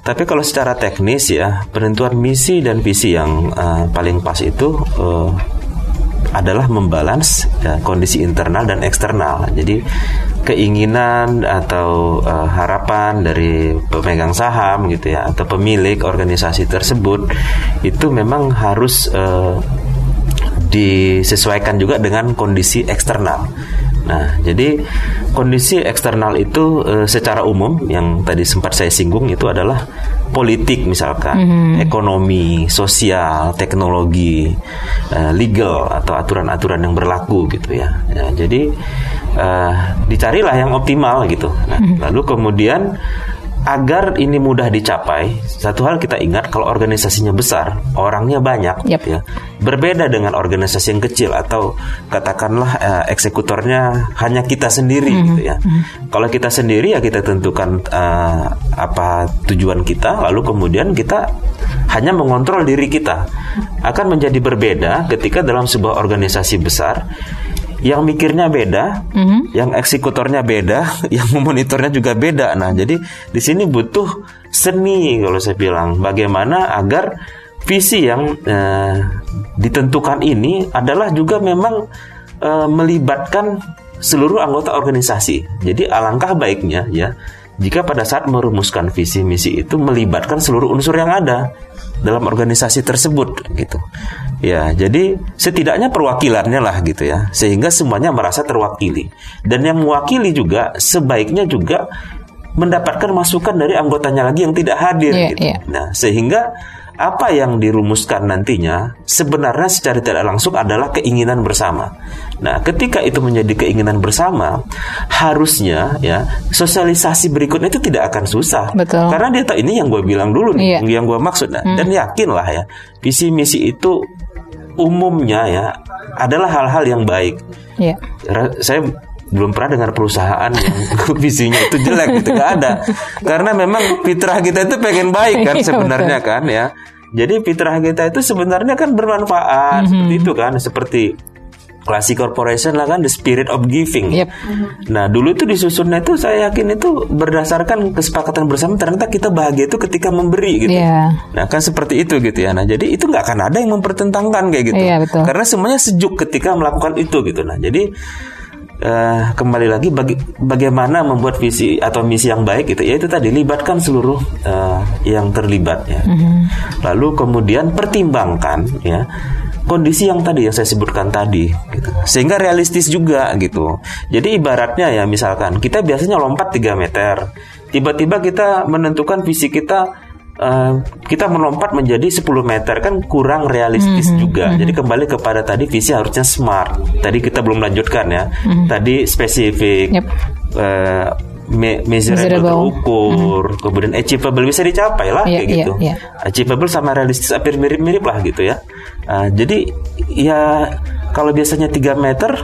Tapi kalau secara teknis ya, penentuan misi dan visi yang eh, paling pas itu eh, adalah membalance ya, kondisi internal dan eksternal. Jadi keinginan atau eh, harapan dari pemegang saham gitu ya atau pemilik organisasi tersebut itu memang harus eh, disesuaikan juga dengan kondisi eksternal. Nah, jadi kondisi eksternal itu eh, secara umum yang tadi sempat saya singgung itu adalah politik misalkan, ekonomi, sosial, teknologi, eh, legal atau aturan-aturan yang berlaku gitu ya. Ya, jadi eh, dicarilah yang optimal gitu. Nah, lalu kemudian agar ini mudah dicapai, satu hal kita ingat kalau organisasinya besar, orangnya banyak, Yap. ya. Berbeda dengan organisasi yang kecil atau katakanlah eh, eksekutornya hanya kita sendiri, gitu ya. Kalau kita sendiri ya kita tentukan eh, apa tujuan kita, lalu kemudian kita hanya mengontrol diri kita. Akan menjadi berbeda ketika dalam sebuah organisasi besar yang mikirnya beda, yang eksekutornya beda, yang memonitornya juga beda. Nah, jadi di sini butuh seni kalau saya bilang bagaimana agar visi yang eh, ditentukan ini adalah juga memang eh, melibatkan seluruh anggota organisasi. Jadi alangkah baiknya ya jika pada saat merumuskan visi misi itu melibatkan seluruh unsur yang ada dalam organisasi tersebut gitu. Ya, jadi setidaknya perwakilannya lah gitu ya, sehingga semuanya merasa terwakili. Dan yang mewakili juga sebaiknya juga mendapatkan masukan dari anggotanya lagi yang tidak hadir Iya, gitu. iya. Nah, sehingga apa yang dirumuskan nantinya sebenarnya secara tidak langsung adalah keinginan bersama. Nah, ketika itu menjadi keinginan bersama, harusnya ya sosialisasi berikutnya itu tidak akan susah. Betul. Karena dia tahu ini yang gue bilang dulu nih, Iya. Hmm. yang gue maksud. Nah, Dan yakin lah ya, visi misi itu umumnya ya adalah hal-hal yang baik. Ra- Saya belum pernah dengar perusahaan yang visinya itu jelek gitu nggak ada karena memang fitrah kita itu pengen baik kan Iya, sebenarnya kan ya Jadi fitrah kita itu sebenarnya kan bermanfaat seperti itu kan, seperti Classic Corporation lah kan the spirit of giving. Yep. Nah dulu itu disusunnya itu saya yakin itu berdasarkan kesepakatan bersama ternyata kita bahagia itu ketika memberi gitu. Iya. Nah kan seperti itu gitu ya. Nah jadi itu nggak akan ada yang mempertentangkan kayak gitu. Iya, betul. Karena semuanya sejuk ketika melakukan itu gitu. Nah jadi eh, kembali lagi bagi, bagaimana membuat visi atau misi yang baik gitu. Ya itu tadi libatkan seluruh eh, yang terlibat ya. Lalu kemudian pertimbangkan ya kondisi yang tadi yang saya sebutkan tadi gitu. Sehingga realistis juga gitu. Jadi ibaratnya ya misalkan kita biasanya lompat 3 meter. Tiba-tiba kita menentukan visi kita eh, kita melompat menjadi 10 meter kan kurang realistis juga. Jadi kembali kepada tadi visi harusnya smart. Tadi kita belum lanjutkan ya. Tadi spesifik. Yep. eh, me- measurable, Measurable. terukur, kemudian achievable bisa dicapai lah Iya, kayak gitu. iya. Achievable sama realistis hampir mirip-mirip lah gitu ya. Ah, jadi ya kalau biasanya 3 meter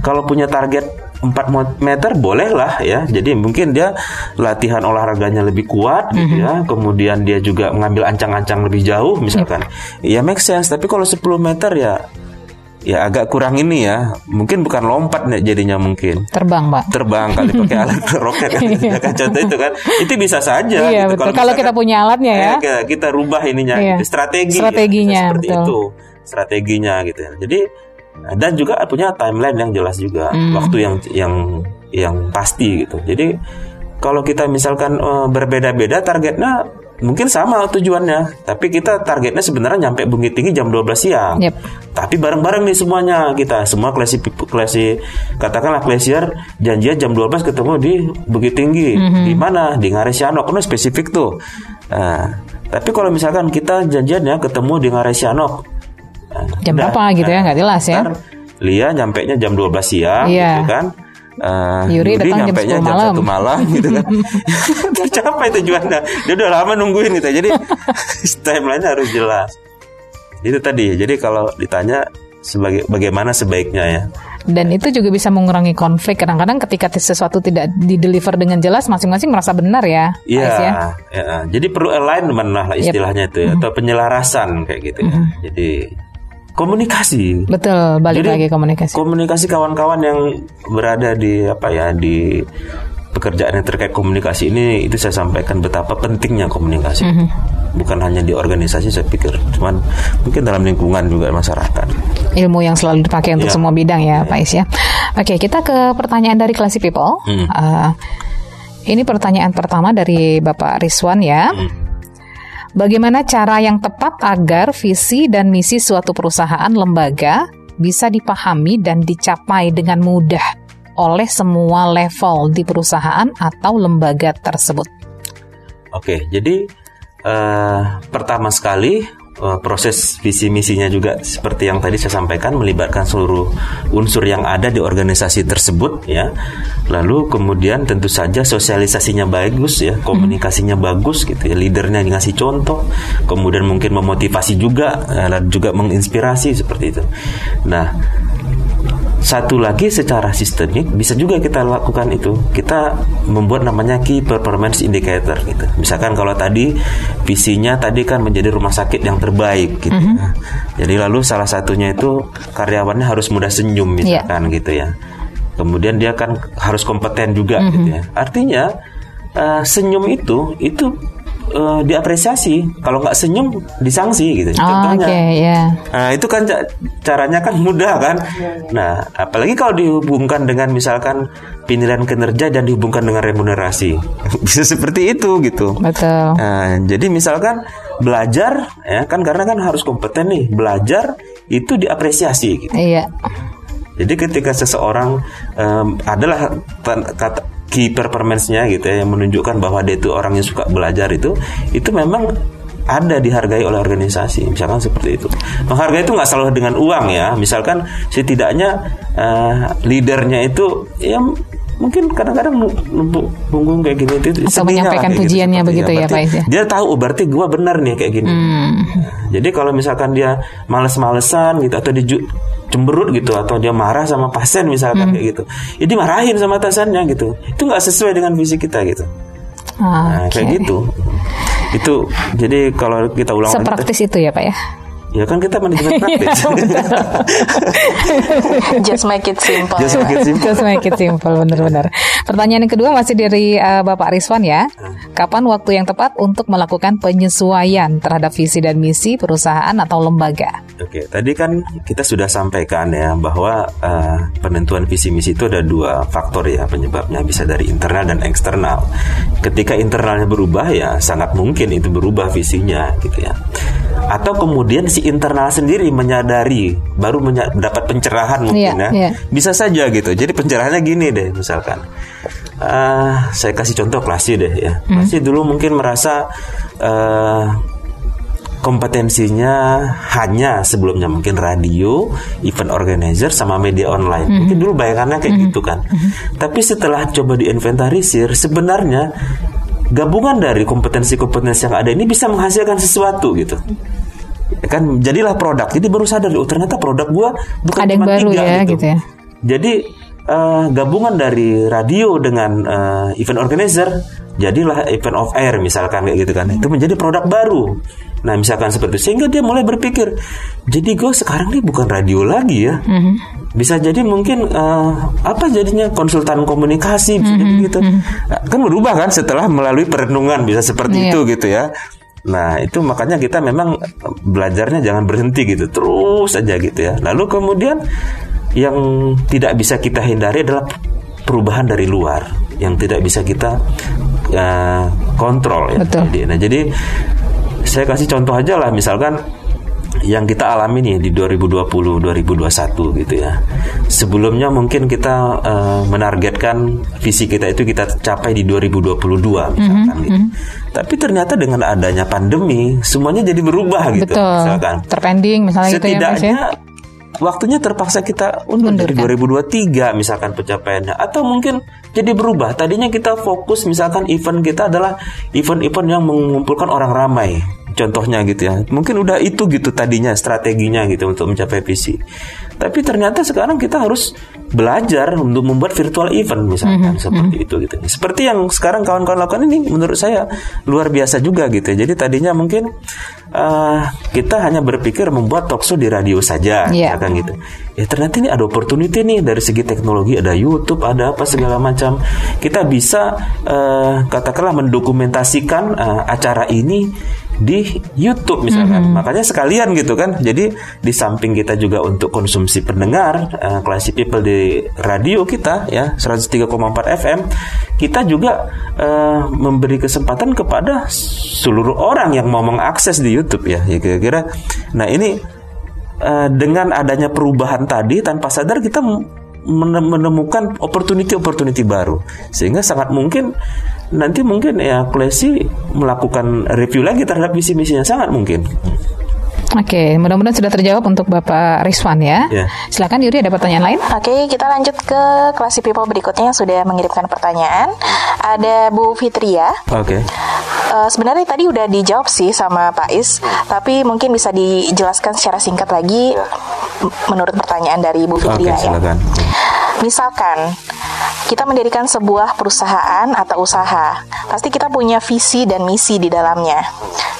kalau punya target 4 mo- meter boleh lah ya. Jadi mungkin dia latihan olahraganya lebih kuat gitu Mhm. ya. Kemudian dia juga mengambil ancang-ancang lebih jauh misalkan. Ya make sense, tapi kalau 10 meter ya ya agak kurang ini ya. Mungkin bukan lompat nih jadinya mungkin Terbang, Pak. terbang kali pakai alat roket kan, Iya. kan contoh itu kan itu bisa saja Iya, gitu. betul. Kalau kita punya alatnya ya. eh, kita, kita rubah ininya Iya. gitu. strategi ya, Strateginya, seperti betul. itu strateginya gitu ya. jadi dan juga punya timeline yang jelas juga Hmm. waktu yang yang yang pasti gitu. Jadi kalau kita misalkan eh, berbeda-beda targetnya mungkin sama tujuannya. Tapi kita targetnya sebenarnya nyampe Bukit Tinggi jam 12 siang. Yep. tapi bareng-bareng nih semuanya kita semua klasi klasi katakanlah klasier janjian jam 12 ketemu di Bukit Tinggi. Mhm. di mana? Di Ngaresianok kan spesifik tuh. Nah, tapi kalau misalkan kita janjiannya ketemu di Ngaresianok nah, Jam udah. berapa gitu ya, nggak jelas ya. Lia nyampe nya jam 12 siang Iya. gitu kan Eh, Yuri datang jam nyampenya 10 malam. 1 malam gitu kan tercapai tujuannya dia udah lama nungguin gitu jadi timeline harus jelas itu tadi jadi kalau ditanya sebagai bagaimana sebaiknya ya Dan itu juga bisa mengurangi konflik. Kadang-kadang ketika sesuatu tidak dideliver dengan jelas, masing-masing merasa benar ya. Iya, ya. ya, jadi perlu alignment lah istilahnya itu ya, atau penyelarasan kayak gitu ya. Jadi komunikasi. Betul, balik Jadi, lagi komunikasi. Komunikasi kawan-kawan yang berada di apa ya di pekerjaan yang terkait komunikasi ini itu saya sampaikan betapa pentingnya komunikasi. Mhm. Bukan hanya di organisasi saya pikir, cuman mungkin dalam lingkungan juga masyarakat. Ilmu yang selalu dipakai untuk Iya. semua bidang ya, Pak Is ya. Oke, kita ke pertanyaan dari Classy People. Hmm. Uh, ini pertanyaan pertama dari Bapak Rizwan ya. Hmm. Bagaimana cara yang tepat agar visi dan misi suatu perusahaan lembaga bisa dipahami dan dicapai dengan mudah oleh semua level di perusahaan atau lembaga tersebut? Oke, jadi eh, pertama sekali eh, proses visi misinya juga seperti yang tadi saya sampaikan melibatkan seluruh unsur yang ada di organisasi tersebut ya. Lalu kemudian tentu saja sosialisasinya bagus ya, komunikasinya bagus gitu ya, leadernya ngasih contoh, kemudian mungkin memotivasi juga, eh, dan juga menginspirasi seperti itu. Nah, satu lagi secara sistemik bisa juga kita lakukan itu. Kita membuat namanya key performance indicator gitu. Misalkan kalau tadi visinya tadi kan menjadi rumah sakit yang terbaik gitu. Nah, Jadi lalu salah satunya itu karyawannya harus mudah senyum misalkan gitu ya. Kemudian dia kan harus kompeten juga gitu ya. Artinya eh, senyum itu itu eh, diapresiasi. Kalau nggak senyum disangsi gitu. Oh, Contohnya Oke, ya. Nah, itu kan ca- caranya kan mudah kan. Nah, apalagi kalau dihubungkan dengan misalkan penilaian kinerja dan dihubungkan dengan remunerasi. Bisa seperti itu gitu. Betul. Nah, jadi misalkan belajar ya kan karena kan harus kompeten nih. Belajar itu diapresiasi gitu. Iya. Jadi ketika seseorang em, adalah kata key performance-nya gitu ya yang menunjukkan bahwa dia itu orang yang suka belajar itu itu memang ada dihargai oleh organisasi misalkan seperti itu. Menghargai itu nggak selalu dengan uang ya misalkan setidaknya eh, leadernya itu ya mungkin kadang-kadang punggung kayak gini itu Atau sedihnya lah menyampaikan gitu, pujiannya seperti begitu ya, Berarti Pak ya? dia tahu oh, berarti gua benar nih kayak gini Hmm. jadi kalau misalkan dia males-malesan gitu atau dia cemberut gitu atau dia marah sama pasien misalkan Hmm. kayak gitu, ya dimarahin sama atasannya gitu. Itu nggak sesuai dengan visi kita gitu. Nah, Oke. kayak gitu. Itu jadi kalau kita ulang Sepraktis itu ya Pak ya. Ya kan kita manajemen praktis. Just make it simple. Just make it simple. Just make it simple, benar-benar. Pertanyaan yang kedua masih dari eh, Bapak Rizwan ya. Kapan waktu yang tepat untuk melakukan penyesuaian terhadap visi dan misi perusahaan atau lembaga? Oke, tadi kan kita sudah sampaikan ya bahwa eh, penentuan visi misi itu ada dua faktor ya penyebabnya bisa dari internal dan eksternal. Ketika internalnya berubah ya sangat mungkin itu berubah visinya gitu ya. Atau kemudian si internal sendiri menyadari baru menya- mendapat pencerahan mungkin Iya, ya. iya. Bisa saja gitu. Jadi pencerahannya gini deh misalkan. Eh, saya kasih contoh klasi deh ya. Klasi dulu mungkin merasa eh, kompetensinya hanya sebelumnya mungkin radio, event organizer sama media online. Mungkin dulu bayangannya kayak gitu kan. Tapi setelah coba diinventarisir sebenarnya gabungan dari kompetensi-kompetensi yang ada ini bisa menghasilkan sesuatu gitu. Kan jadilah produk. Jadi baru sadar oh ternyata produk gua bukan Ada yang cuma baru tiga ya, gitu ya. Jadi eh, gabungan dari radio dengan eh, event organizer jadilah event of air misalkan kayak gitu kan. Itu menjadi produk baru. Nah misalkan seperti itu sehingga dia mulai berpikir jadi gue sekarang nih bukan radio lagi ya. Bisa jadi mungkin eh, apa jadinya konsultan komunikasi jadi gitu. Nah, kan berubah kan setelah melalui perenungan bisa seperti Iya. itu gitu ya. Nah itu makanya kita memang belajarnya jangan berhenti gitu terus aja gitu ya. Lalu kemudian yang tidak bisa kita hindari adalah perubahan dari luar yang tidak bisa kita eh, kontrol ya. Betul. Jadi, nah jadi saya kasih contoh aja lah misalkan yang kita alami nih di 2020 2021 gitu ya. Sebelumnya mungkin kita eh, menargetkan visi kita itu kita capai di 2022 misalkan gitu. Tapi ternyata dengan adanya pandemi semuanya jadi berubah gitu Betul. misalkan. Terpending misalnya gitu ya ya. Setidaknya waktunya terpaksa kita undur Undur, dari kan? 2023 misalkan pencapaiannya atau mungkin jadi berubah. Tadinya kita fokus misalkan event kita adalah event-event yang mengumpulkan orang ramai. Contohnya gitu ya. Mungkin udah itu gitu tadinya strateginya gitu untuk mencapai visi. Tapi ternyata sekarang kita harus belajar untuk membuat virtual event misalkan seperti itu gitu. Seperti yang sekarang kawan-kawan lakukan ini menurut saya luar biasa juga gitu. ya. Jadi tadinya mungkin eh, kita hanya berpikir membuat talkshow di radio saja Iya. misalkan gitu. Ya ternyata ini ada opportunity nih dari segi teknologi ada YouTube ada apa segala macam. Kita bisa eh, katakanlah mendokumentasikan eh, acara ini di YouTube misalkan. Makanya sekalian gitu kan. Jadi di samping kita juga untuk konsumsi pendengar eh, Classy People di radio kita ya 103,4 FM, kita juga eh, memberi kesempatan kepada seluruh orang yang mau mengakses di YouTube ya. Ya kira-kira. Nah, ini eh, dengan adanya perubahan tadi tanpa sadar kita men- menemukan opportunity-opportunity baru sehingga sangat mungkin nanti mungkin ya Klesi melakukan review lagi terhadap misi-misinya sangat mungkin Oke, mudah-mudahan sudah terjawab untuk Bapak Rizwan ya. Ya. Silakan Yuri ada pertanyaan lain? Oke, kita lanjut ke kelas people berikutnya yang sudah mengirimkan pertanyaan. Ada Bu Fitria. oke Eh, sebenarnya tadi udah dijawab sih sama Pak Is, tapi mungkin bisa dijelaskan secara singkat lagi menurut pertanyaan dari Bu oke Fitria ya. silakan Misalkan kita mendirikan sebuah perusahaan atau usaha, pasti kita punya visi dan misi di dalamnya.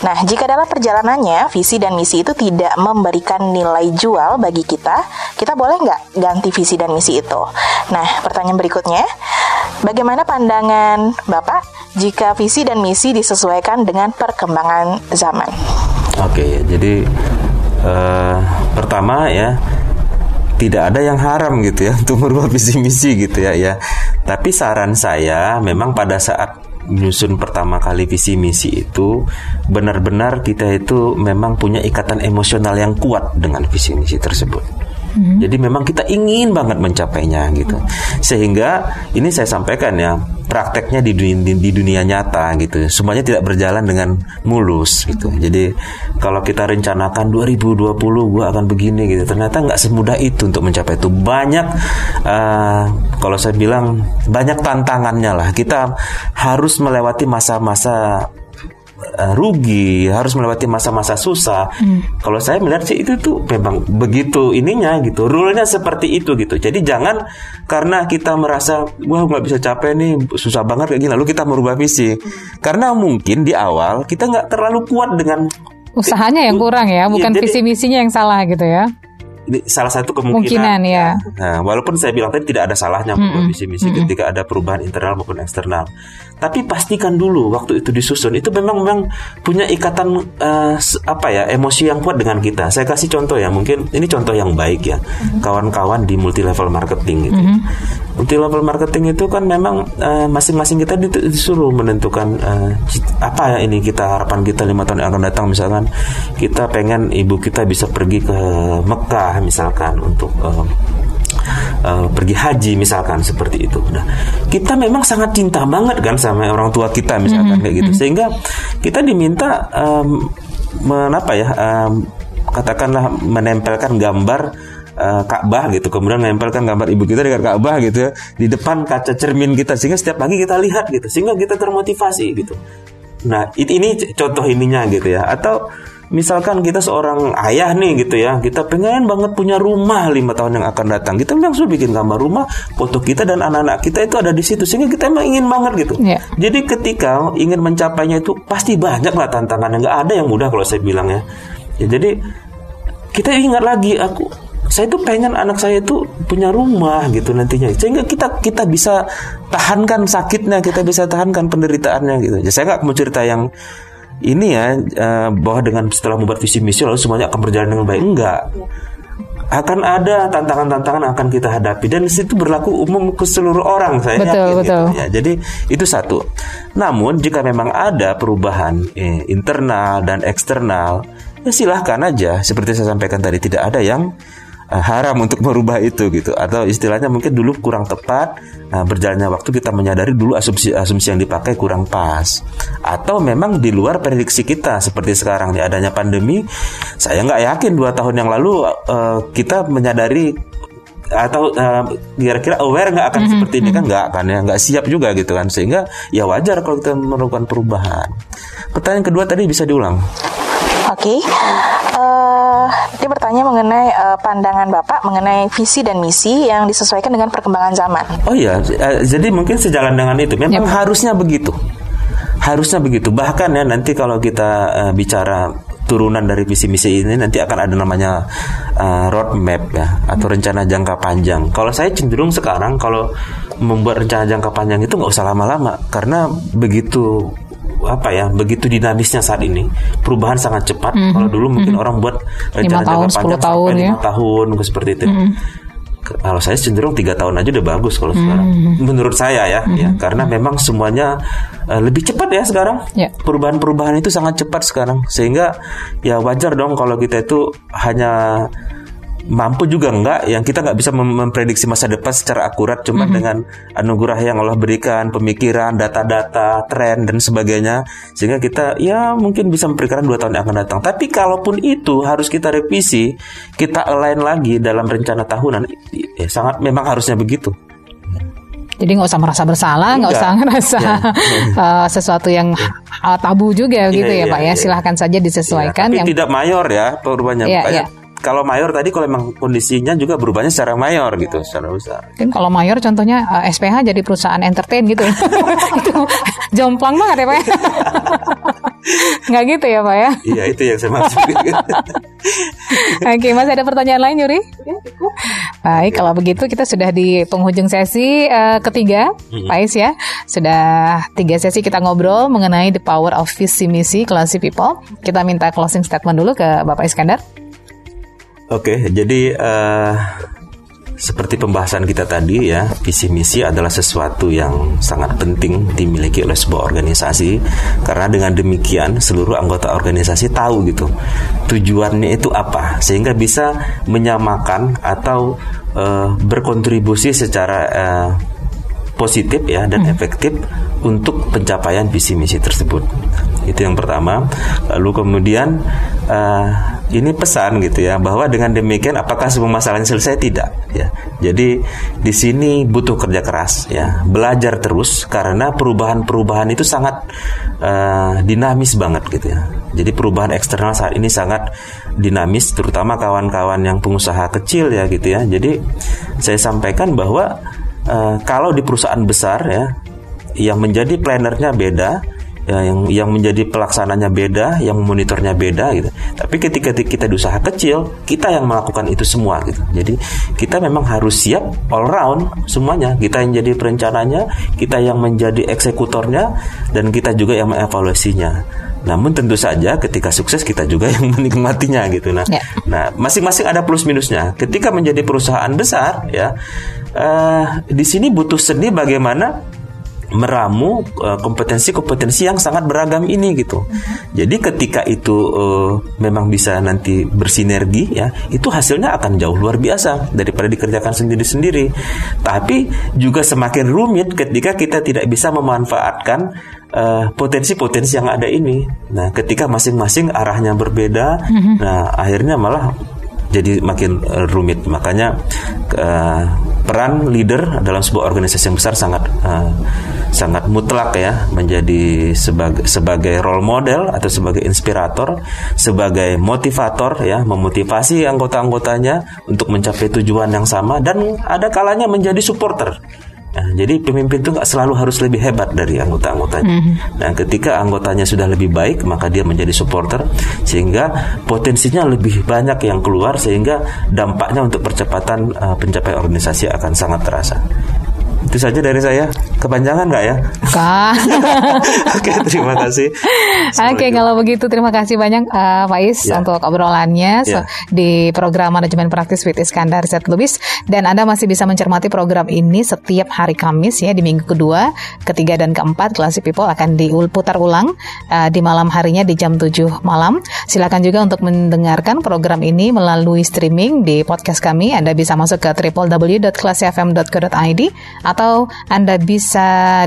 Nah, jika dalam perjalanannya visi dan misi itu tidak memberikan nilai jual bagi kita, kita boleh nggak ganti visi dan misi itu? Nah, pertanyaan berikutnya, bagaimana pandangan Bapak jika visi dan misi disesuaikan dengan perkembangan zaman? Oke, jadi eh, pertama ya tidak ada yang haram gitu ya untuk merubah visi misi gitu ya ya. Tapi saran saya memang pada saat menyusun pertama kali visi misi itu benar-benar kita itu memang punya ikatan emosional yang kuat dengan visi misi tersebut. Jadi memang kita ingin banget mencapainya gitu. Sehingga ini saya sampaikan ya, prakteknya di dunia, di, di dunia nyata gitu. Semuanya tidak berjalan dengan mulus gitu. Jadi kalau kita rencanakan 2020 gua akan begini gitu, ternyata nggak semudah itu untuk mencapai itu. Banyak eh, kalau saya bilang banyak tantangannya lah. Kita harus melewati masa-masa uh, rugi, harus melewati masa-masa susah. Kalau saya melihat sih itu tuh memang begitu ininya gitu, rule-nya seperti itu gitu. Jadi jangan karena kita merasa wah nggak bisa capek nih, susah banget kayak gini, lalu kita merubah visi. Karena mungkin di awal kita nggak terlalu kuat dengan Usahanya yang kurang ya, bukan Iya, jadi- visi misinya yang salah gitu ya. Ini salah satu kemungkinan. Ya. Nah, walaupun saya bilang tadi tidak ada salahnya merubah visi misi ketika ada perubahan internal maupun eksternal. Tapi pastikan dulu waktu itu disusun itu memang memang punya ikatan s- apa ya emosi yang kuat dengan kita. Saya kasih contoh ya, mungkin ini contoh yang baik ya. Kawan-kawan di multi level marketing gitu. Multi level marketing itu kan memang eh, masing-masing kita dit- disuruh menentukan cit- apa ya ini kita harapan kita lima tahun yang akan datang misalkan kita pengen ibu kita bisa pergi ke Mekah misalkan untuk eh, eh, pergi haji misalkan seperti itu. Nah, kita memang sangat cinta banget kan sama orang tua kita misalkan kayak gitu. Sehingga kita diminta em, menapa ya em, katakanlah menempelkan gambar eh, Ka'bah gitu, kemudian menempelkan gambar ibu kita dengan Ka'bah gitu ya di depan kaca cermin kita sehingga setiap pagi kita lihat gitu, sehingga kita termotivasi gitu. Nah, ini contoh ininya gitu ya. Atau misalkan kita seorang ayah nih gitu ya, kita pengen banget punya rumah lima tahun yang akan datang. Kita memang sudah bikin gambar rumah, foto kita dan anak-anak kita itu ada di situ sehingga kita emang ingin banget gitu. Iya. Jadi ketika ingin mencapainya itu pasti banyak lah tantangannya. Nggak ada yang mudah kalau saya bilang ya. Ya jadi kita ingat lagi aku saya tuh pengen anak saya itu punya rumah gitu nantinya sehingga kita kita bisa tahankan sakitnya kita bisa tahankan penderitaannya gitu ya, saya nggak mau cerita yang ini ya eh, bahwa dengan setelah membuat visi misi lalu semuanya akan berjalan dengan baik enggak akan ada tantangan-tantangan yang akan kita hadapi dan itu berlaku umum ke seluruh orang saya Betul, yakin betul. gitu ya. Jadi itu satu. Namun jika memang ada perubahan eh, internal dan eksternal, ya silahkan aja. Seperti saya sampaikan tadi tidak ada yang haram untuk merubah itu gitu. Atau istilahnya mungkin dulu kurang tepat. Nah, berjalannya waktu kita menyadari dulu asumsi-asumsi yang dipakai kurang pas. Atau memang di luar prediksi kita seperti sekarang nih adanya pandemi. Saya nggak yakin dua tahun yang lalu eh, kita menyadari atau eh, kira-kira aware nggak akan seperti ini kan nggak akan ya nggak siap juga gitu kan sehingga ya wajar kalau kita melakukan perubahan pertanyaan kedua tadi bisa diulang Oke, Eh, dia bertanya mengenai eh, pandangan Bapak mengenai visi dan misi yang disesuaikan dengan perkembangan zaman. oh iya eh, jadi mungkin sejalan dengan itu. Memang harusnya begitu. Harusnya begitu. Bahkan ya nanti kalau kita eh, bicara turunan dari visi misi ini nanti akan ada namanya eh, roadmap ya atau rencana jangka panjang. Kalau saya cenderung sekarang kalau membuat rencana jangka panjang itu nggak usah lama-lama. Karena begitu apa ya begitu dinamisnya saat ini perubahan sangat cepat kalau dulu mungkin orang buat rencana Mhm. tahun, jangka 10 panjang tahun sampai ya. lima tahun seperti itu Ke- kalau saya cenderung tiga tahun aja udah bagus kalau Hmm. sekarang menurut saya ya ya karena memang semuanya eh, lebih cepat ya sekarang Ya. perubahan-perubahan itu sangat cepat sekarang sehingga ya wajar dong kalau kita itu hanya mampu juga enggak yang kita nggak bisa mem- memprediksi masa depan secara akurat cuma dengan anugerah yang Allah berikan pemikiran data-data tren dan sebagainya sehingga kita ya mungkin bisa memperkirakan dua tahun yang akan datang tapi kalaupun itu harus kita revisi kita align lagi dalam rencana tahunan ya sangat memang harusnya begitu Jadi nggak usah merasa bersalah, nggak usah ngerasa Ya. eh, sesuatu yang uh, tabu juga gitu ya Iya, Pak iya, ya. iya. Silahkan saja disesuaikan. Ya, tapi yang tidak mayor ya perubahannya Iya, Makanya iya. Kalau mayor tadi kalau memang kondisinya juga berubahnya secara mayor gitu secara besar Mungkin kalau mayor contohnya eh, SPH jadi perusahaan entertain gitu. itu jomplang banget ya Pak ya. Nggak gitu ya Pak ya. iya itu yang saya maksud Oke, masih ada pertanyaan lain Yuri? Baik, kalau begitu kita sudah di penghujung sesi eh, ketiga, Pak Is ya. Sudah tiga sesi kita ngobrol mengenai the power of visi misi classy people. Kita minta closing statement dulu ke Bapak Iskandar. Oke, jadi eh, seperti pembahasan kita tadi ya, visi misi adalah sesuatu yang sangat penting dimiliki oleh sebuah organisasi. Karena dengan demikian seluruh anggota organisasi tahu gitu tujuannya itu apa. Sehingga bisa menyamakan atau eh, berkontribusi secara eh, positif ya dan efektif untuk pencapaian visi misi tersebut. Itu yang pertama. Lalu kemudian eh, ini pesan gitu ya bahwa dengan demikian apakah semua masalahnya selesai tidak ya. Jadi di sini butuh kerja keras ya, belajar terus karena perubahan-perubahan itu sangat uh, dinamis banget gitu ya. Jadi perubahan eksternal saat ini sangat dinamis terutama kawan-kawan yang pengusaha kecil ya gitu ya. Jadi saya sampaikan bahwa uh, kalau di perusahaan besar ya yang menjadi plannernya beda ya, yang yang menjadi pelaksananya beda, yang monitornya beda gitu. Tapi ketika kita di usaha kecil, kita yang melakukan itu semua gitu. Jadi kita memang harus siap all round semuanya. Kita yang jadi perencananya, kita yang menjadi eksekutornya, dan kita juga yang mengevaluasinya. Namun tentu saja ketika sukses kita juga yang menikmatinya gitu. Nah, ya. nah masing-masing ada plus minusnya. Ketika menjadi perusahaan besar ya, uh, di sini butuh seni bagaimana meramu eh, kompetensi-kompetensi yang sangat beragam ini gitu. Jadi ketika itu uh, memang bisa nanti bersinergi ya, itu hasilnya akan jauh luar biasa daripada dikerjakan sendiri-sendiri. Tapi juga semakin rumit ketika kita tidak bisa memanfaatkan uh, potensi-potensi yang ada ini. Nah, ketika masing-masing arahnya berbeda, mm-hmm. nah akhirnya malah jadi makin uh, rumit. Makanya uh, peran leader dalam sebuah organisasi yang besar sangat uh, sangat mutlak ya menjadi sebagai sebagai role model atau sebagai inspirator, sebagai motivator ya memotivasi anggota-anggotanya untuk mencapai tujuan yang sama dan ada kalanya menjadi supporter. Nah, jadi pemimpin itu nggak selalu harus lebih hebat dari anggota-anggotanya. Mm-hmm. Nah, ketika anggotanya sudah lebih baik, maka dia menjadi supporter sehingga potensinya lebih banyak yang keluar sehingga dampaknya untuk percepatan uh, pencapaian organisasi akan sangat terasa. Itu saja dari saya. Kepanjangan nggak ya? Oke, terima kasih. Oke, kalau begitu terima kasih banyak uh, Faiz ya. untuk obrolannya ya. di program Manajemen Praktis with Iskandar Z Lubis dan Anda masih bisa mencermati program ini setiap hari Kamis ya di minggu kedua, ketiga dan keempat Classy People akan diputar ulang uh, di malam harinya di jam 7 malam. Silakan juga untuk mendengarkan program ini melalui streaming di podcast kami. Anda bisa masuk ke www.classyfm.co.id atau Anda bisa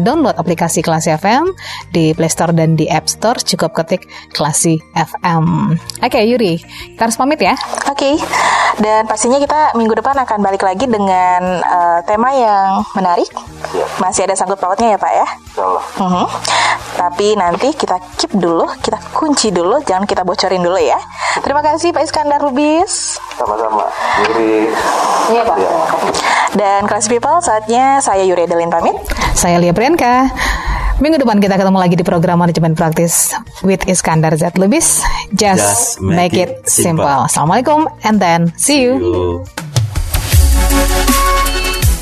download aplikasi Klasi FM di Play Store dan di App Store cukup ketik Klasi FM. Oke okay, Yuri, kita harus pamit ya. Oke. Okay. Dan pastinya kita minggu depan akan balik lagi dengan uh, tema yang menarik. Ya. Masih ada sangkut pautnya ya Pak ya? Uh -huh. Tapi nanti kita keep dulu, kita kunci dulu, jangan kita bocorin dulu ya. Terima kasih Pak Iskandar Rubis. Sama-sama. Yuri. Iya Pak. Ya. Dan Class People, saatnya saya Yuri Adeline pamit. Saya Lia Priyanka. Minggu depan kita ketemu lagi di program manajemen praktis with Iskandar Z Lubis. Just, Just make, make it simple. simple. Assalamualaikum and then see you. See you.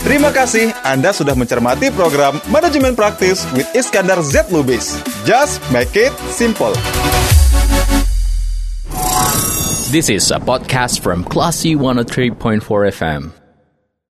Terima kasih Anda sudah mencermati program Manajemen Praktis with Iskandar Z Lubis. Just make it simple. This is a podcast from Classy 103.4 FM.